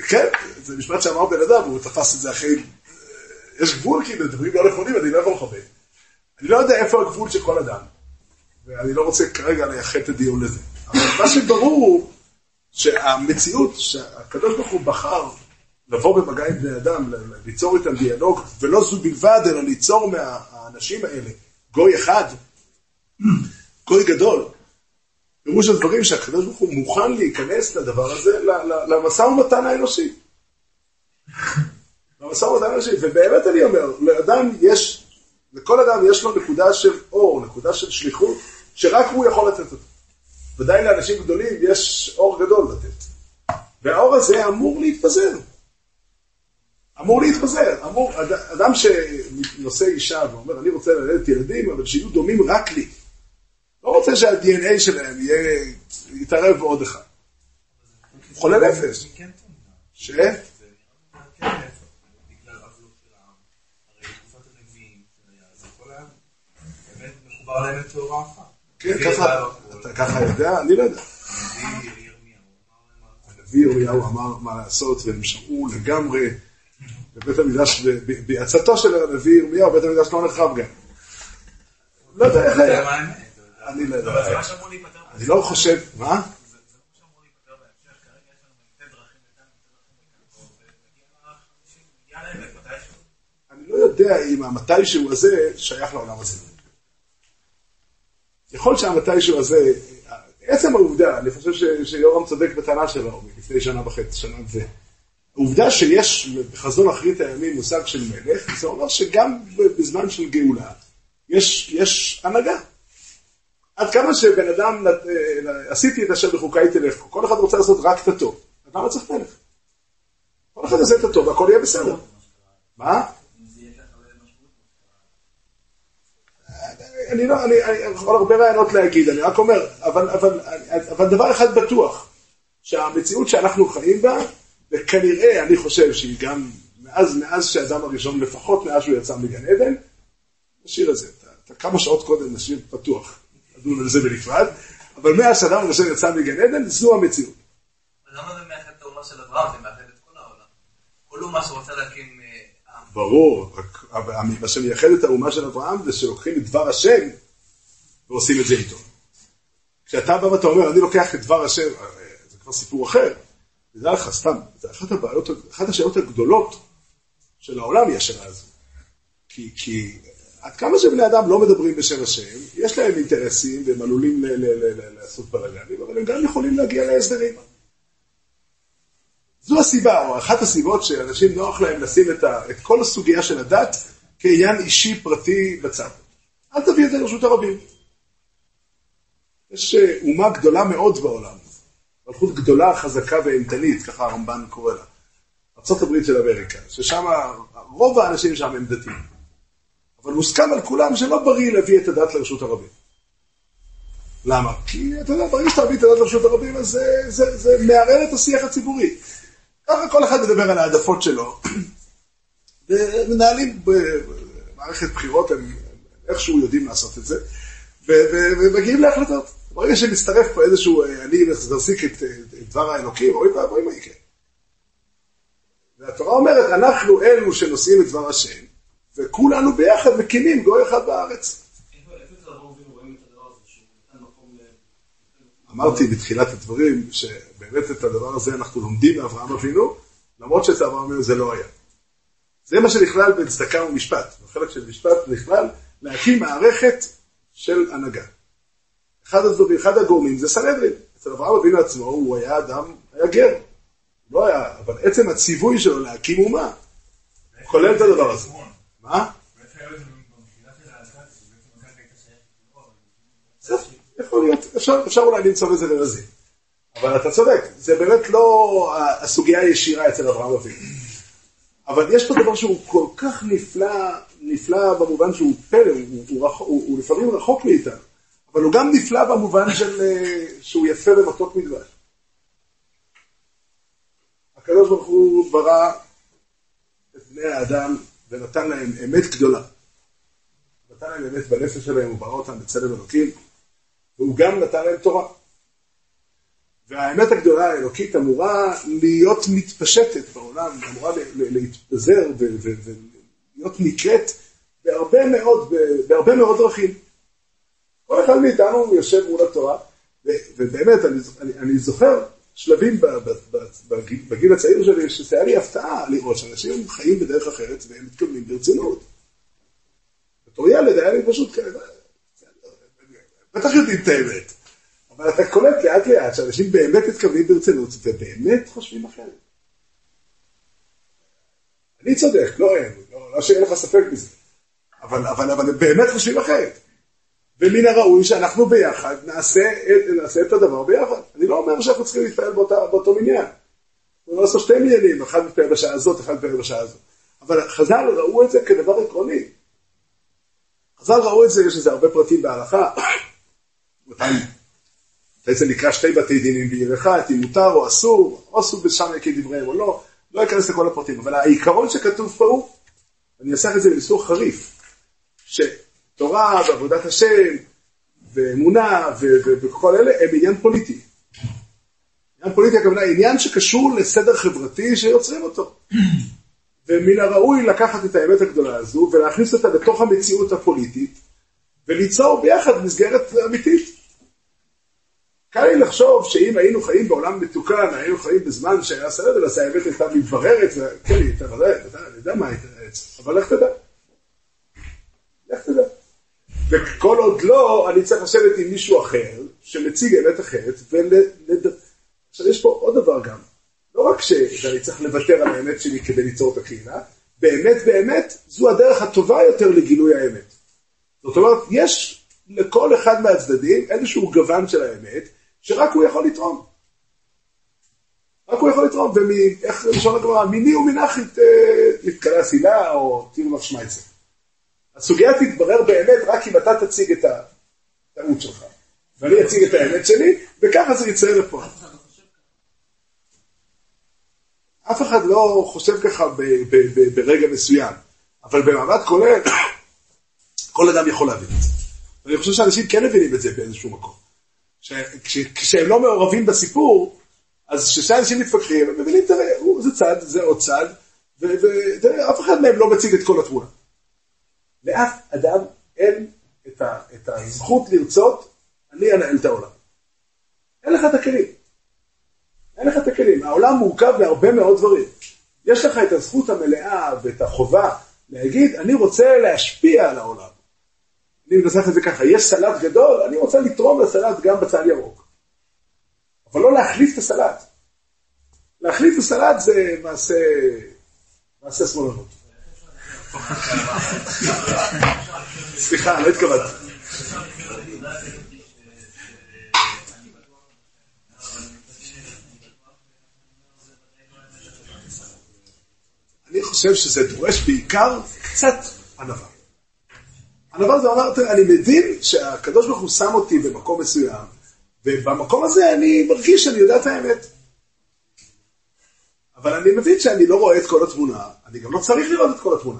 כן, זה משפט שאמר בן אדם, הוא תפס את זה אחרי... יש גבול, כאילו, דברים לא נכונים, אני לא יכול לכבד. אני לא יודע איפה הגבול של כל אדם, ואני לא רוצה כרגע לייחד את הדיון לזה. אבל מה שברור הוא שהמציאות, שהקדוש ברוך הוא בחר לבוא במגע עם בני אדם, ליצור איתם דיאלוג, ולא זו בלבד, אלא ליצור מהאנשים האלה גוי אחד, גוי גדול. פירוש הדברים שהקדוש ברוך הוא מוכן להיכנס לדבר הזה, למשא ומתן האנושי. למשא ומתן האנושי, ובאמת אני אומר, לאדם יש, לכל אדם יש לו נקודה של אור, נקודה של שליחות, שרק הוא יכול לתת אותה. ודאי לאנשים גדולים יש אור גדול לתת. והאור הזה אמור להתפזר. אמור להתפזר. אמור, אדם שנושא אישה ואומר, אני רוצה ללדת ילדים, אבל שיהיו דומים רק לי. לא רוצה שה-DNA שלהם יהיה, יתערב בעוד אחד. חולה נפש. ש? כן, ככה. אתה ככה יודע? אני לא יודע. הנביא ירמיהו אמר מה לעשות, והם שמעו לגמרי בבית המקדש, בעצתו של הנביא ירמיהו, בית המקדש לא נחרב גם. לא יודע איך היה. אני לא יודע. אני לא חושב, מה? אני לא יודע אם המתישהו הזה שייך לעולם הזה. יכול שהמתישהו הזה, עצם העובדה, אני חושב שיורם צודק בטענה שלו לפני שנה וחצי, שנה ו... העובדה שיש בחזון אחרית הימים מושג של מלך, זה אומר שגם בזמן של גאולה יש, יש הנהגה. עד כמה שבן אדם, עשיתי את אשר בחוקיי תלך, כל אחד רוצה לעשות רק את הטוב, אז למה צריך מלך? כל אחד יעשה את הטוב והכל יהיה בסדר. מה? אני לא, אני, אני יכול הרבה רעיונות להגיד, אני רק אומר, אבל, אבל, אבל דבר אחד בטוח, שהמציאות שאנחנו חיים בה, וכנראה, אני חושב שהיא גם, מאז, מאז שהאדם הראשון, לפחות מאז שהוא יצא מגן עדן, נשאיר את זה, אתה, כמה שעות קודם נשאיר פתוח, נדון על זה בנפרד, אבל מאז שהאדם הראשון יצא מגן עדן, זו המציאות. למה זה מאחד את האומה של אברהם, זה מאחד את כל העולם? כל אומה שרוצה להקים ברור, רק מה שמייחד את האומה של אברהם זה שלוקחים את דבר השם ועושים את זה איתו. כשאתה בא ואתה אומר, אני לוקח את דבר השם, זה כבר סיפור אחר. תדע לך, סתם, זה אחת הבעיות, אחת השאלות הגדולות של העולם היא השאלה הזו. כי, כי עד כמה שבני אדם לא מדברים בשם השם, יש להם אינטרסים והם עלולים לעשות בלאגנים, אבל הם גם יכולים להגיע להסדרים. זו הסיבה, או אחת הסיבות שאנשים נוח להם לשים את, ה, את כל הסוגיה של הדת כעניין אישי פרטי בצד. אל תביא את זה לרשות הרבים. יש אה, אומה גדולה מאוד בעולם, מלכות גדולה, חזקה ואימתנית, ככה הרמב"ן קורא לה. ארה"ב של אמריקה, ששם רוב האנשים שם הם דתיים. אבל מוסכם על כולם שלא בריא להביא את הדת לרשות הרבים. למה? כי אתה יודע, ברגע שאתה מביא את הדת לרשות הרבים, אז זה, זה, זה מערער את השיח הציבורי. ככה כל אחד מדבר על העדפות שלו, ומנהלים במערכת בחירות, הם איכשהו יודעים לעשות את זה, ומגיעים להחלטות. ברגע שמצטרף פה איזשהו, אה, אני מחזיק את, את דבר האלוקים, אוי ואבוי מה יקרה. והתורה אומרת, אנחנו אלו שנושאים את דבר השם, וכולנו ביחד מקימים גוי אחד בארץ. אמרתי בתחילת הדברים, שבאמת את הדבר הזה אנחנו לומדים מאברהם אבינו, למרות שאצל אברהם אבינו זה לא היה. זה מה שנכלל בין צדקה ומשפט. בחלק של משפט נכלל להקים מערכת של הנהגה. אחד הדברים, אחד הגורמים זה סנהדרין. אצל אברהם אבינו עצמו הוא היה אדם, היה גר. לא היה, אבל עצם הציווי שלו להקים אומה, כולל את הדבר הזה. מה? יכול להיות, אפשר, אפשר אולי למצוא בזה רמזים. אבל אתה צודק, זה באמת לא הסוגיה הישירה אצל אברהם אבינו. אבל יש פה דבר שהוא כל כך נפלא, נפלא במובן שהוא פלא, הוא, הוא, הוא, הוא לפעמים רחוק מאיתנו, אבל הוא גם נפלא במובן של, אה, שהוא יפה ומתוק מדבש. הקדוש ברוך הוא ברא את בני האדם ונתן להם אמת גדולה. נתן להם אמת בנפש שלהם, הוא ברא אותם בצלם אלוקים, והוא גם נתן להם תורה. והאמת הגדולה האלוקית אמורה להיות מתפשטת בעולם, אמורה להתפזר ולהיות נקראת בהרבה מאוד, בהרבה מאוד דרכים. כל אחד מאיתנו יושב מול התורה, ובאמת, אני, אני, אני זוכר שלבים בגיל הצעיר שלי, שזה היה לי הפתעה לראות שאנשים חיים בדרך אחרת והם מתכוונים ברצינות. בתור ילד היה לי פשוט כאלה, בטח יודעים את האמת. אבל אתה קולט לאט לאט שאנשים באמת מתכוונים ברצינות ובאמת חושבים אחרת. אני צודק, לא הם, לא, לא שאין לך ספק בזה. אבל, אבל, אבל הם באמת חושבים אחרת. ומן הראוי שאנחנו ביחד נעשה, נעשה את הדבר ביחד. אני לא אומר שאנחנו צריכים להתפעל באותה, באותו מניין. אנחנו נעשה שתי מניינים, אחד מתפעל בשעה הזאת, אחד מתפעל בשעה הזאת. אבל חז"ל ראו את זה כדבר עקרוני. חז"ל ראו את זה, יש לזה הרבה פרטים בהלכה. בעצם נקרא שתי בתי דינים בעיר אחד, אם מותר או אסור, או אסור בשם דבריהם או לא, לא אכנס לכל הפרטים, אבל העיקרון שכתוב פה הוא, אני אעשה את זה בניסוח חריף, שתורה ועבודת השם ואמונה וכל אלה הם עניין פוליטי. עניין פוליטי הכוונה עניין שקשור לסדר חברתי שיוצרים אותו. ומן הראוי לקחת את האמת הגדולה הזו ולהכניס אותה לתוך המציאות הפוליטית וליצור ביחד מסגרת אמיתית. קל לי לחשוב שאם היינו חיים בעולם מתוקן, היינו חיים בזמן שהיה סרט, אז האמת הייתה מתבררת, וכן, היא הייתה ודאי, אני יודע מה הייתה עץ, אבל לך תדע. לך תדע. וכל עוד לא, אני צריך לשבת עם מישהו אחר, שמציג אמת אחרת, ול... עכשיו יש פה עוד דבר גם, לא רק שאני צריך לוותר על האמת שלי כדי ליצור את הקהילה, באמת באמת זו הדרך הטובה יותר לגילוי האמת. זאת אומרת, יש לכל אחד מהצדדים איזשהו גוון של האמת, שרק הוא יכול לתרום. רק הוא יכול לתרום, ואיך לשון הגמרא, מיני ומנחי תתקלה סילה או תירמח שמייצר. הסוגיה תתברר באמת רק אם אתה תציג את הטעות שלך, ואני אציג את האמת שלי, וככה זה יצא לפה. אף אחד לא חושב ככה ברגע מסוים, אבל במעמד כולל, כל אדם יכול להבין את זה. ואני חושב שאנשים כן מבינים את זה באיזשהו מקום. כשהם לא מעורבים בסיפור, אז כששני אנשים מתפקחים, הם מבינים, תראה, זה צד, זה עוד צד, ותראה, אף אחד מהם לא מציג את כל התמונה. לאף אדם אין את, ה, את הזכות לרצות, אני אנהל את העולם. אין לך את הכלים. אין לך את הכלים. העולם מורכב מהרבה מאוד דברים. יש לך את הזכות המלאה ואת החובה להגיד, אני רוצה להשפיע על העולם. אני מנסח את זה ככה, יש סלט גדול, אני רוצה לתרום לסלט גם בצל ירוק. אבל לא להחליף את הסלט. להחליף את הסלט זה מעשה, מעשה שמאלנות. סליחה, לא התכוונתי. אני חושב שזה דורש בעיקר קצת ענווה. ענווה זה אומר, אני מבין שהקדוש ברוך הוא שם אותי במקום מסוים, ובמקום הזה אני מרגיש שאני יודע את האמת. אבל אני מבין שאני לא רואה את כל התמונה, אני גם לא צריך לראות את כל התמונה.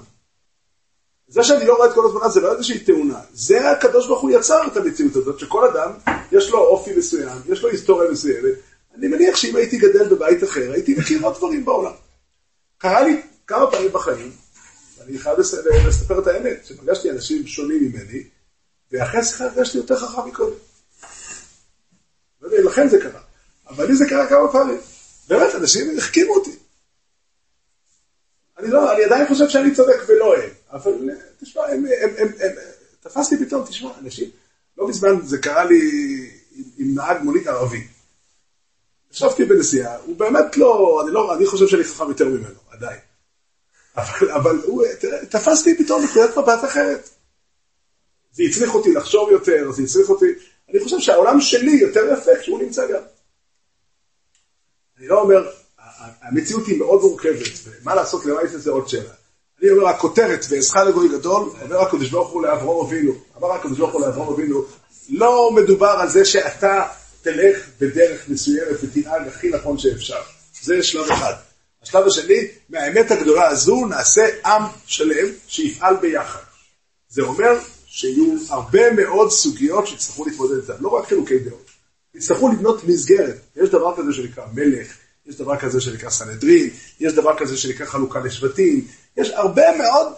זה שאני לא רואה את כל התמונה זה לא איזושהי תאונה, זה הקדוש ברוך הוא יצר את המציאות הזאת, שכל אדם יש לו אופי מסוים, יש לו היסטוריה מסוימת. אני מניח שאם הייתי גדל בבית אחר, הייתי מכיר עוד דברים בעולם. קרה לי כמה פעמים בחיים, ואני חייב לספר את האמת, שפגשתי אנשים שונים ממני, ואחרי שיחה הרגשתי יותר חכם מקודם. לכן זה קרה. אבל לי זה קרה כמה פעמים. באמת, אנשים החכימו אותי. אני לא, אני עדיין חושב שאני צודק ולא הם, אבל תשמע, הם, הם, הם, הם, תפסתי פתאום, תשמע, אנשים, לא מזמן זה קרה לי עם, עם נהג מונית ערבי. ישבתי בנסיעה, הוא באמת לא, אני לא, אני חושב שאני חכם יותר ממנו, עדיין. אבל, אבל הוא, תראה, תפסתי פתאום נקודת מבט אחרת. זה הצליח אותי לחשוב יותר, זה הצליח אותי, אני חושב שהעולם שלי יותר יפה כשהוא נמצא גם. אני לא אומר, המציאות היא מאוד מורכבת, ומה לעשות למעט זה עוד שאלה. אני אומר, הכותרת, ואעזך לגוי גדול, אומר הקדוש ברוך הוא לאברום אבינו, אמר הקדוש ברוך הוא לאברום אבינו, לא מדובר על זה שאתה תלך בדרך מסוימת ותנהג הכי נכון שאפשר. זה שלב אחד. השלב השני, מהאמת הגדולה הזו נעשה עם שלם שיפעל ביחד. זה אומר שיהיו הרבה מאוד סוגיות שיצטרכו להתמודד איתן, לא רק חילוקי דעות. יצטרכו לבנות מסגרת. יש דבר כזה שנקרא מלך, יש דבר כזה שנקרא סנהדרין, יש דבר כזה שנקרא חלוקה לשבטים, יש הרבה מאוד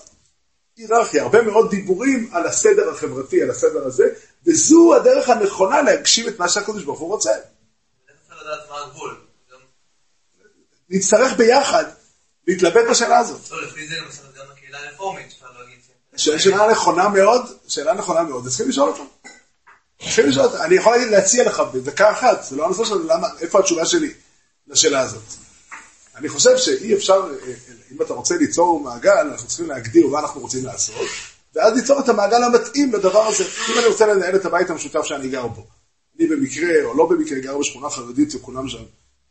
היררכיה, הרבה מאוד דיבורים על הסדר החברתי, על הסדר הזה, וזו הדרך הנכונה להגשים את מה שהקדוש ברוך הוא רוצה. נצטרך ביחד להתלבט בשאלה הזאת. לא, לפי זה גם הקהילה הרפורמית, אפשר להגיד. שאלה נכונה מאוד, שאלה נכונה מאוד, צריכים לשאול אותה. צריכים לשאול אותה. אני יכול להציע לך בדקה אחת, זה לא הנושא שלנו, למה, איפה התשובה שלי לשאלה הזאת. אני חושב שאי אפשר, אם אתה רוצה ליצור מעגל, אנחנו צריכים להגדיר מה אנחנו רוצים לעשות, ואז ליצור את המעגל המתאים לדבר הזה. אם אני רוצה לנהל את הבית המשותף שאני גר בו, אני במקרה או לא במקרה גר בשכונה חרדית וכולם שם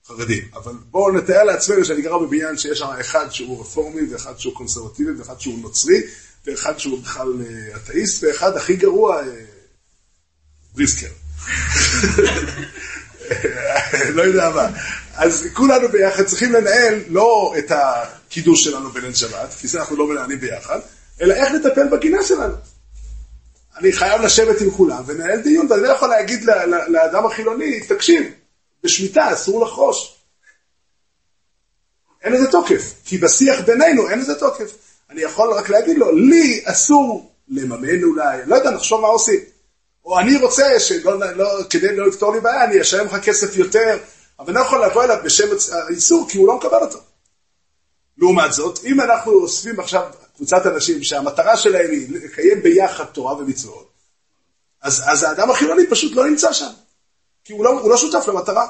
חרדים, אבל בואו נתאר לעצמנו שאני גר בבניין שיש שם אחד שהוא רפורמי ואחד שהוא קונסרבטיבי ואחד שהוא נוצרי ואחד שהוא בכלל אה, אתאיסט ואחד הכי גרוע, אה, בריסקר. לא יודע מה. אז כולנו ביחד צריכים לנהל לא את הקידוש שלנו בליל שבת, כי זה אנחנו לא מנהלים ביחד, אלא איך לטפל בגינה שלנו. אני חייב לשבת עם כולם ולנהל דיון, ואני לא יכול להגיד לאדם החילוני, תקשיב, בשמיטה אסור לחרוש. אין לזה תוקף, כי בשיח בינינו אין לזה תוקף. אני יכול רק להגיד לו, לי אסור לממן אולי, לא יודע, נחשוב מה עושים. או אני רוצה, שלא, לא, כדי לא לפתור לי בעיה, אני אשלם לך כסף יותר, אבל אני לא יכול לבוא אליו בשם האיסור, כי הוא לא מקבל אותו. לעומת זאת, אם אנחנו אוספים עכשיו קבוצת אנשים שהמטרה שלהם היא לקיים ביחד תורה ומצוות, אז, אז האדם החילוני פשוט לא נמצא שם, כי הוא לא, הוא לא שותף למטרה.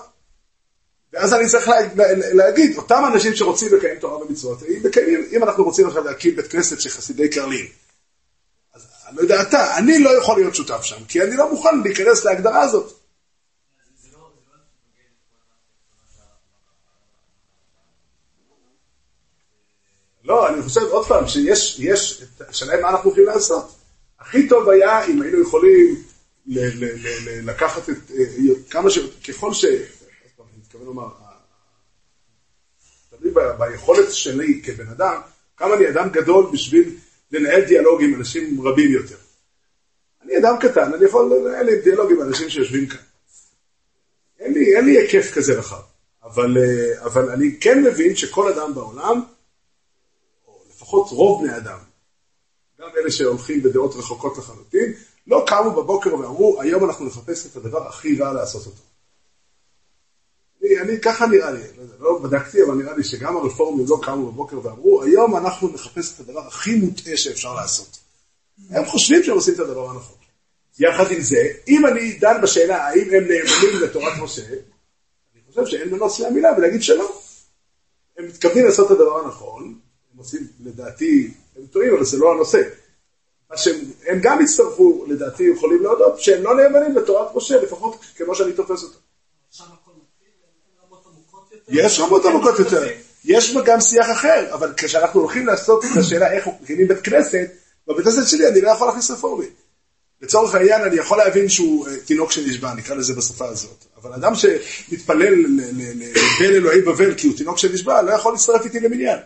ואז אני צריך לה, לה, להגיד, אותם אנשים שרוצים לקיים תורה ומצוות, אם, מקיימים, אם אנחנו רוצים עכשיו להקים בית כנסת של חסידי קרלין, אז אני לא יודע אתה, אני לא יכול להיות שותף שם, כי אני לא מוכן להיכנס להגדרה הזאת. לא, אני חושב עוד פעם, שיש, יש, השאלה מה אנחנו הולכים לעשות. הכי טוב היה אם היינו יכולים לקחת את, אה, כמה ש... ככל ש... אני מתכוון לומר, תלוי ביכולת שלי כבן אדם, כמה אני אדם גדול בשביל לנהל דיאלוג עם אנשים רבים יותר. אני אדם קטן, אני יכול לנהל דיאלוג עם אנשים שיושבים כאן. אין לי, אין לי היקף כזה רחב, אבל, אה, אבל אני כן מבין שכל אדם בעולם, לפחות רוב בני אדם, גם אלה שהולכים בדעות רחוקות לחלוטין, לא קמו בבוקר ואמרו, היום אנחנו נחפש את הדבר הכי רע לעשות אותו. אני, אני, ככה נראה לי, לא, לא בדקתי, אבל נראה לי שגם הרפורמים לא קמו בבוקר ואמרו, היום אנחנו נחפש את הדבר הכי מוטעה שאפשר לעשות. הם חושבים שהם עושים את הדבר הנכון. יחד עם זה, אם אני דן בשאלה האם הם נאמנים לתורת משה, אני חושב שאין מנוס מהמילה ולהגיד שלא. הם מתכוונים לעשות את הדבר הנכון, הם עושים, לדעתי, הם טועים, אבל זה לא הנושא. שהם הם גם הצטרפו, לדעתי, יכולים להודות, שהם לא נאמנים לתורת משה, לפחות כמו שאני תופס אותה. יש רמות עמוקות יותר. יש גם שיח אחר, אבל כשאנחנו הולכים לעשות את השאלה איך מקימים בית כנסת, בבית כנסת שלי אני לא יכול להכניס רפורמי. לצורך העניין אני יכול להבין שהוא אה, תינוק שנשבע, נקרא לזה בשפה הזאת. אבל אדם שמתפלל לבן אלוהי בבל כי הוא תינוק שנשבע, לא יכול להצטרף איתי למניין.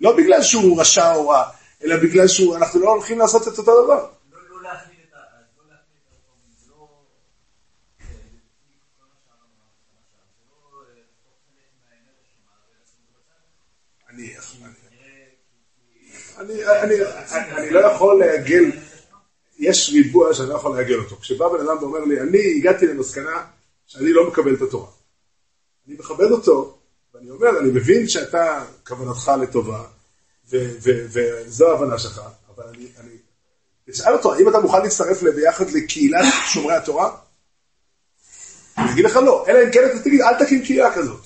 לא בגלל שהוא רשע או רע, אלא בגלל שאנחנו לא הולכים לעשות את אותו דבר. אני לא יכול לעגל, יש ריבוע שאני לא יכול לעגל אותו. כשבא בן אדם ואומר לי, אני הגעתי למסקנה שאני לא מקבל את התורה. אני מכבד אותו, ואני אומר, אני מבין שאתה, כוונתך לטובה, וזו ההבנה שלך, אבל אני, אני... תשאל אותו, האם אתה מוכן להצטרף ביחד לקהילת שומרי התורה? אני אגיד לך לא, אלא אם כן אתה תגיד, אל תקים קהילה כזאת.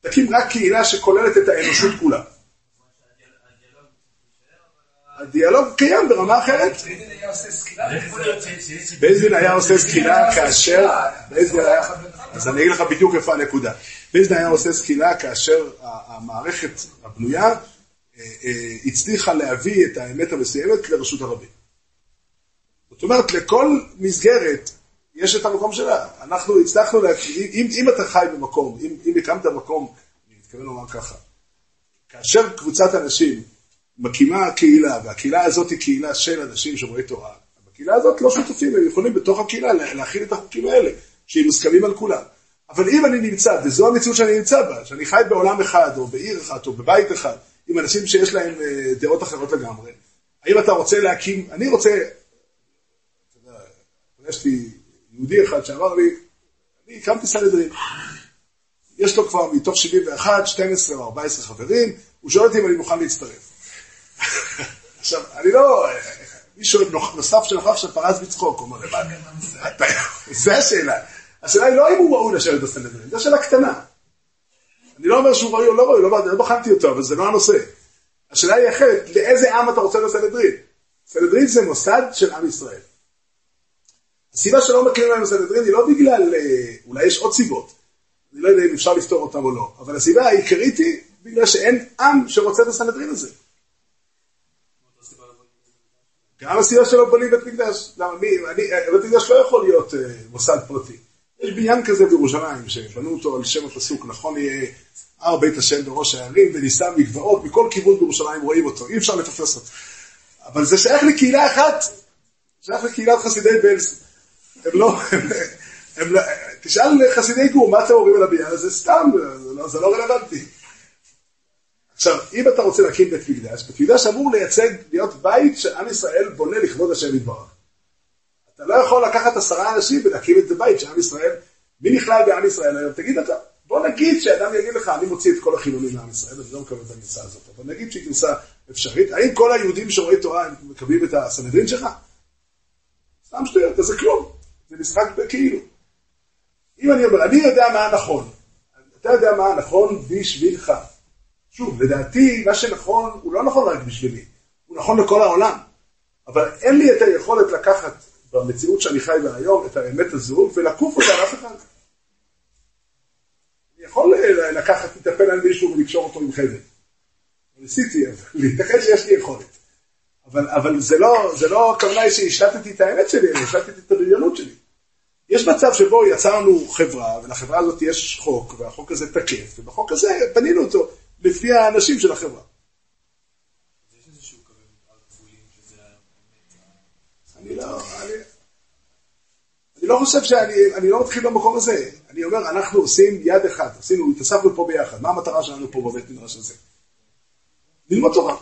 תקים רק קהילה שכוללת את האנושות כולה. הדיאלוג קיים ברמה אחרת. בית דין היה עושה סקילה כאשר, אז אני אגיד לך בדיוק איפה הנקודה. בית דין היה עושה סקילה כאשר המערכת הבנויה הצליחה להביא את האמת המסוימת לרשות הרבים. זאת אומרת, לכל מסגרת יש את המקום שלה. אנחנו הצלחנו, לה... אם, אם אתה חי במקום, אם, אם הקמת מקום, אני מתכוון לומר ככה, כאשר קבוצת אנשים מקימה קהילה, והקהילה הזאת היא קהילה של אנשים שומרי תורה, בקהילה הזאת לא שותפים, הם יכולים בתוך הקהילה להכיל את החוקים האלה, שהם מוסכמים על כולם. אבל אם אני נמצא, וזו המציאות שאני נמצא בה, שאני חי בעולם אחד, או בעיר אחת, או בבית אחד, עם אנשים שיש להם אה, דעות אחרות לגמרי, האם אתה רוצה להקים, אני רוצה, אתה יודע, יש לי יהודי אחד שאמר לי, אני הקמתי סנהדרין. יש לו כבר מתוך 71, 12 או 14 חברים, הוא שואל אותי אם אני מוכן להצטרף. עכשיו, אני לא... מישהו נוסף שנוכח שפרץ בצחוק, הוא אומר, זה השאלה. השאלה היא לא אם הוא ראוי לשבת בסנהדרין, זו שאלה קטנה. אני לא אומר שהוא ראוי או לא ראוי, לא, לא בחנתי אותו, אבל זה לא הנושא. השאלה היא אחרת, לאיזה עם אתה רוצה לסנהדרין? סנהדרין זה מוסד של עם ישראל. הסיבה שלא מכירים להם בסנהדרין היא לא בגלל, אה, אולי יש עוד סיבות, אני לא יודע אם אפשר לפתור אותם או לא, אבל הסיבה העיקרית היא בגלל שאין עם שרוצה את הסנהדרין הזה. גם הסיבה שלא בונים בית מקדש. למה, מי, אני, בית מקדש לא יכול להיות uh, מוסד פרטי. יש בניין כזה בירושלים, שבנו אותו על שם הפסוק, נכון יהיה הר בית השם בראש הערים, ונישא מגבעות, מכל כיוון בירושלים רואים אותו, אי אפשר לתפס אותו. אבל זה שייך לקהילה אחת, שייך לקהילת חסידי בלז. הם לא, הם, הם לא, תשאל חסידי גור, מה אתם אומרים על הבניין הזה? סתם, זה לא, זה לא רלוונטי. עכשיו, אם אתה רוצה להקים בית מקדש, בית מקדש אמור לייצג, להיות בית שעם ישראל בונה לכבוד השם יתברך. אתה לא יכול לקחת עשרה אנשים ולהקים את זה בית שעם ישראל, מי נכלל בעם ישראל היום? תגיד אתה. בוא נגיד שאדם יגיד לך, אני מוציא את כל החילונים מעם ישראל, אני לא מקבל את הגרסה הזאת, אבל נגיד שהיא גרסה אפשרית. האם כל היהודים שרואים תורה הם מקבלים את הסנהדרין שלך? סתם שטויות, זה כלום. זה משחק בכאילו. אם אני אומר, אני יודע מה הנכון, אתה יודע מה הנכון בשבילך. שוב, לדעתי, מה שנכון, הוא לא נכון רק בשבילי, הוא נכון לכל העולם. אבל אין לי את היכולת לקחת במציאות שאני חי בה היום את האמת הזו ולקוף אותה על אף אחד. אני יכול לקחת, לטפל על מישהו ולקשור אותו עם חבל. ניסיתי, אבל ייתכן שיש לי יכולת. אבל, אבל זה לא, זה לא הכוונה שהשתתתי את האמת שלי, אני השתתתי את הבריונות שלי. יש מצב שבו יצרנו חברה, ולחברה הזאת יש חוק, והחוק הזה תקף, ובחוק הזה בנינו אותו. לפי האנשים של החברה. אני לא, אני, אני לא חושב שאני, אני לא מתחיל במקום הזה. אני אומר, אנחנו עושים יד אחד, עשינו, התאספנו פה ביחד. מה המטרה שלנו פה בבית מדרש הזה? ללמוד תורה.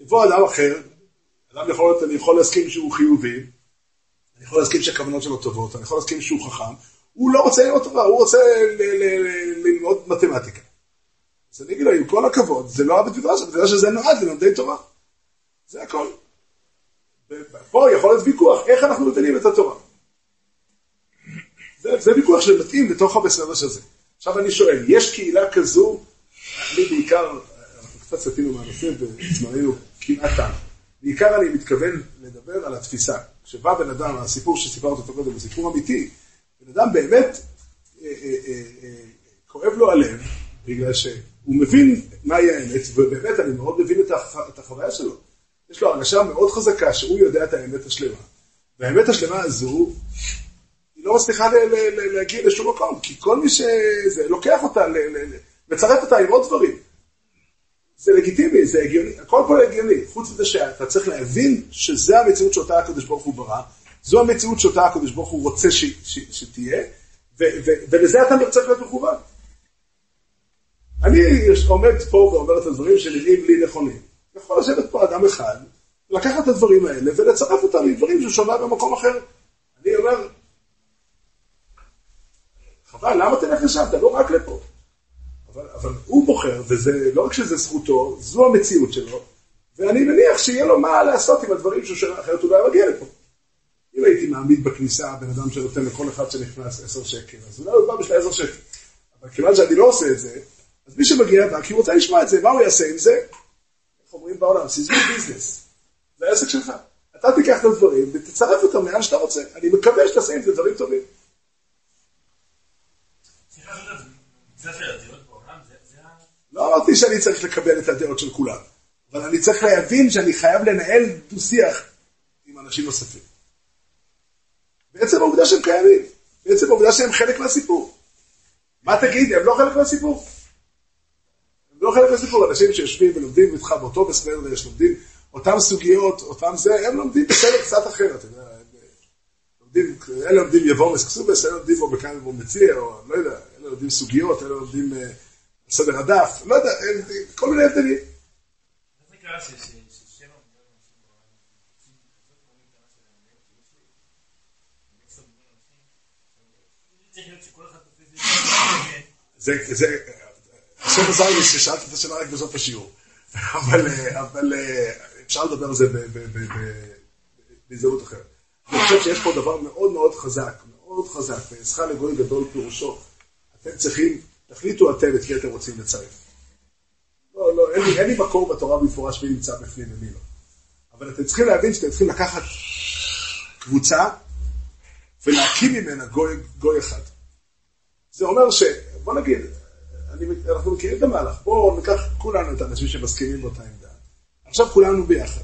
יבוא אדם אחר, אדם יכול להיות, אני יכול להסכים שהוא חיובי, אני יכול להסכים שהכוונות שלו טובות, אני יכול להסכים שהוא חכם, הוא לא רוצה ללמוד תורה, הוא רוצה ללמוד מתמטיקה. אז אני אגיד לו, עם כל הכבוד, זה לא הבית מדרש, הבית מדרש הזה נועד ללמדי תורה. זה הכל. פה יכול להיות ויכוח, איך אנחנו מבינים את התורה. זה, ויכוח שמתאים לתוך הבסדר של זה. עכשיו אני שואל, יש קהילה כזו, אני בעיקר, אנחנו קצת סטינו מהנושאים וזמננו כמעט תם. בעיקר אני מתכוון לדבר על התפיסה. כשבא בן אדם, הסיפור שסיפרת אותו קודם הוא סיפור אמיתי, בן אדם באמת אה, אה, אה, כואב לו הלב, בגלל שהוא מבין מהי האמת, ובאמת אני מאוד מבין את, הח, את החוויה שלו. יש לו הרגשה מאוד חזקה שהוא יודע את האמת השלמה. והאמת השלמה הזו, לא מצליחה להגיע לשום מקום, כי כל מי שזה לוקח אותה, מצרף אותה עם עוד דברים. זה לגיטימי, זה הגיוני, הכל פה הגיוני, חוץ מזה שאתה צריך להבין שזה המציאות שאותה הקדוש ברוך הוא ברא, זו המציאות שאותה הקדוש ברוך הוא רוצה ש, ש, שתהיה, ו, ו, ולזה אתה צריך להיות מכוון. אני עומד פה ואומר את הדברים שנראים לי נכונים. יכול לשבת פה אדם אחד, לקחת את הדברים האלה ולצרף אותם עם דברים שהוא שומע במקום אחר. אני אומר, חבל, למה תלך לשם? תבוא רק לפה. אבל, אבל הוא בוחר, וזה לא רק שזה זכותו, זו המציאות שלו, ואני מניח שיהיה לו מה לעשות עם הדברים שהוא שומע, אחרת הוא לא היה מגיע לפה. אם הייתי מעמיד בכניסה בן אדם שנותן לכל אחד שנכנס עשר שקל, אז אולי הוא בא בשביל עשר שקל. אבל כיוון שאני לא עושה את זה, אז מי שמגיע בא כי הוא רוצה לשמוע את זה, מה הוא יעשה עם זה? אומרים בעולם, סיזמי ביזנס. זה העסק שלך. אתה תיקח את הדברים ותצרף אותם לאן שאתה רוצה. אני מקווה שתעשה עם זה דברים טובים. לא אמרתי שאני צריך לקבל את הדעות של כולם, אבל אני צריך להבין שאני חייב לנהל דו-שיח עם אנשים נוספים. בעצם העובדה שהם קיימים, בעצם העובדה שהם חלק מהסיפור. מה תגיד, הם לא חלק מהסיפור? לא חלק מהסיפור, אנשים שיושבים ולומדים איתך באותו בסדר, שלומדים אותם סוגיות, אותם זה, הם לומדים בסדר קצת אחר, אתה יודע, לומדים, אלה לומדים יבומס קסובס, אלה לומדים בו בכאן ובו מציע, או לא יודע, לומדים סוגיות, אלה לומדים uh, סדר הדף, לא יודע, כל מיני הבדלים. זה, זה, השם עזר לי ששאלתי את השאלה רק בסוף השיעור. אבל, אבל אפשר לדבר על זה בהזדמנות אחרת. אני חושב שיש פה דבר מאוד מאוד חזק, מאוד חזק, ועזך לגוי גדול פירושו. אתם צריכים, תחליטו אתם את מי אתם רוצים לצרף. לא, לא, אין לי, אין לי מקור בתורה במפורש מי נמצא בפנים ומי לא. אבל אתם צריכים להבין שאתם צריכים לקחת קבוצה ולהקים ממנה גוי, גוי אחד. זה אומר ש... בוא נגיד, אני, אנחנו מכירים את המהלך. בואו ניקח כולנו את האנשים שמסכימים באותה עמדה. עכשיו כולנו ביחד.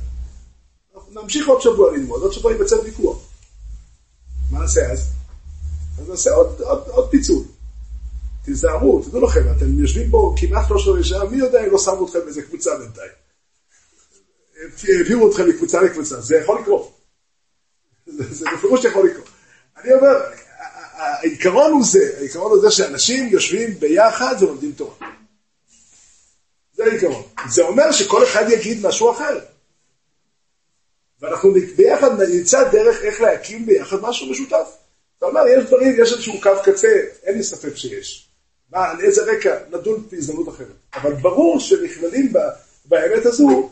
נמשיך עוד שבוע ללמוד, עוד שבוע ייווצר ויכוח. מה נעשה אז? אז נעשה עוד, עוד, עוד פיצול. תיזהרו, תדעו לכם, אתם יושבים פה כמעט שלוש רבעי שעה, מי יודע אם לא שמו אתכם באיזה קבוצה בינתיים. העבירו אתכם מקבוצה לקבוצה, זה יכול לקרות. זה בפירוש יכול לקרות. אני אומר, העיקרון הוא זה, העיקרון הוא זה שאנשים יושבים ביחד ולומדים תורה. זה העיקרון. זה אומר שכל אחד יגיד משהו אחר. ואנחנו ביחד נמצא דרך איך להקים ביחד משהו משותף. אתה אומר, יש דברים, יש איזשהו קו קצה, אין לי ספק שיש. מה, על איזה רקע, נדון בהזדמנות אחרת. אבל ברור שנכללים באמת הזו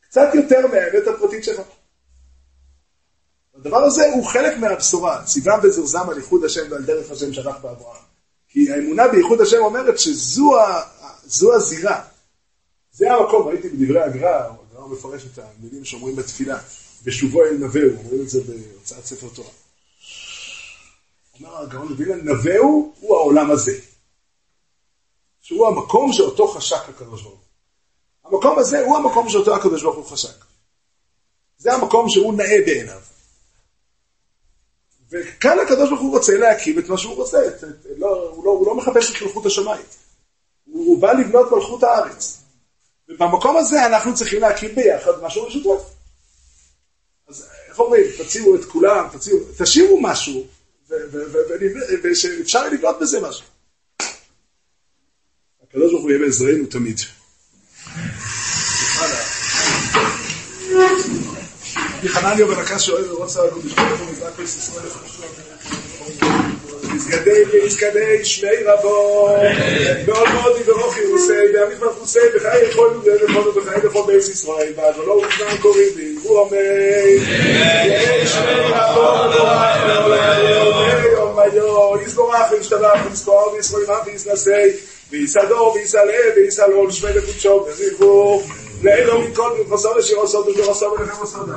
קצת יותר מהאמת הפרטית שלך. הדבר הזה הוא חלק מהבשורה, ציווה וזרזם על ייחוד השם ועל דרך השם שלח באברהם. כי האמונה בייחוד השם אומרת שזו הזירה, זה המקום, ראיתי בדברי הגר"א, הגר"א מפרש את המילים שאומרים בתפילה, בשובו אל נבהו, אומרים את זה בהוצאת ספר תורה. אומר הגאון לווילן, נבהו הוא העולם הזה. שהוא המקום שאותו חשק הקדוש ברוך הוא. המקום הזה הוא המקום שאותו הקדוש ברוך הוא חשק. זה המקום שהוא נאה בעיניו. וכאן הקדוש ברוך הוא רוצה להקים את מה שהוא רוצה, את, את, לא, הוא, לא, הוא לא מחפש את מלכות השמיים, הוא, הוא בא לבנות מלכות הארץ. ובמקום הזה אנחנו צריכים להקים ביחד משהו משותף. אז איך אומרים, תציעו את כולם, תציעו, תשאירו משהו, ושאפשר לבנות בזה משהו. הקדוש ברוך הוא יהיה בעזרנו תמיד. יחנניה ברכה שואל ורוצה לנו בשביל איפה מזרק בית ישראל יזגדי ויזגדי שמי רבו מאוד מאוד יברוך ירוסי ועמית מפוסי וחיי יכול יהיה לכל וחיי לכל בית ישראל ועדולו ובנם קוראים לי הוא אומר ישמי רבו נורך נורך נורך נורך נורך נורך נורך נורך נורך נורך נורך נורך נורך נורך נורך נורך נורך ויסקור וישמח ויסנסי, ויסדור ויסעלה ויסעלול שמי לקודשו וזכרו, לאלו מכל מפרסום ושירו סוד ודור סוד ולכם סוד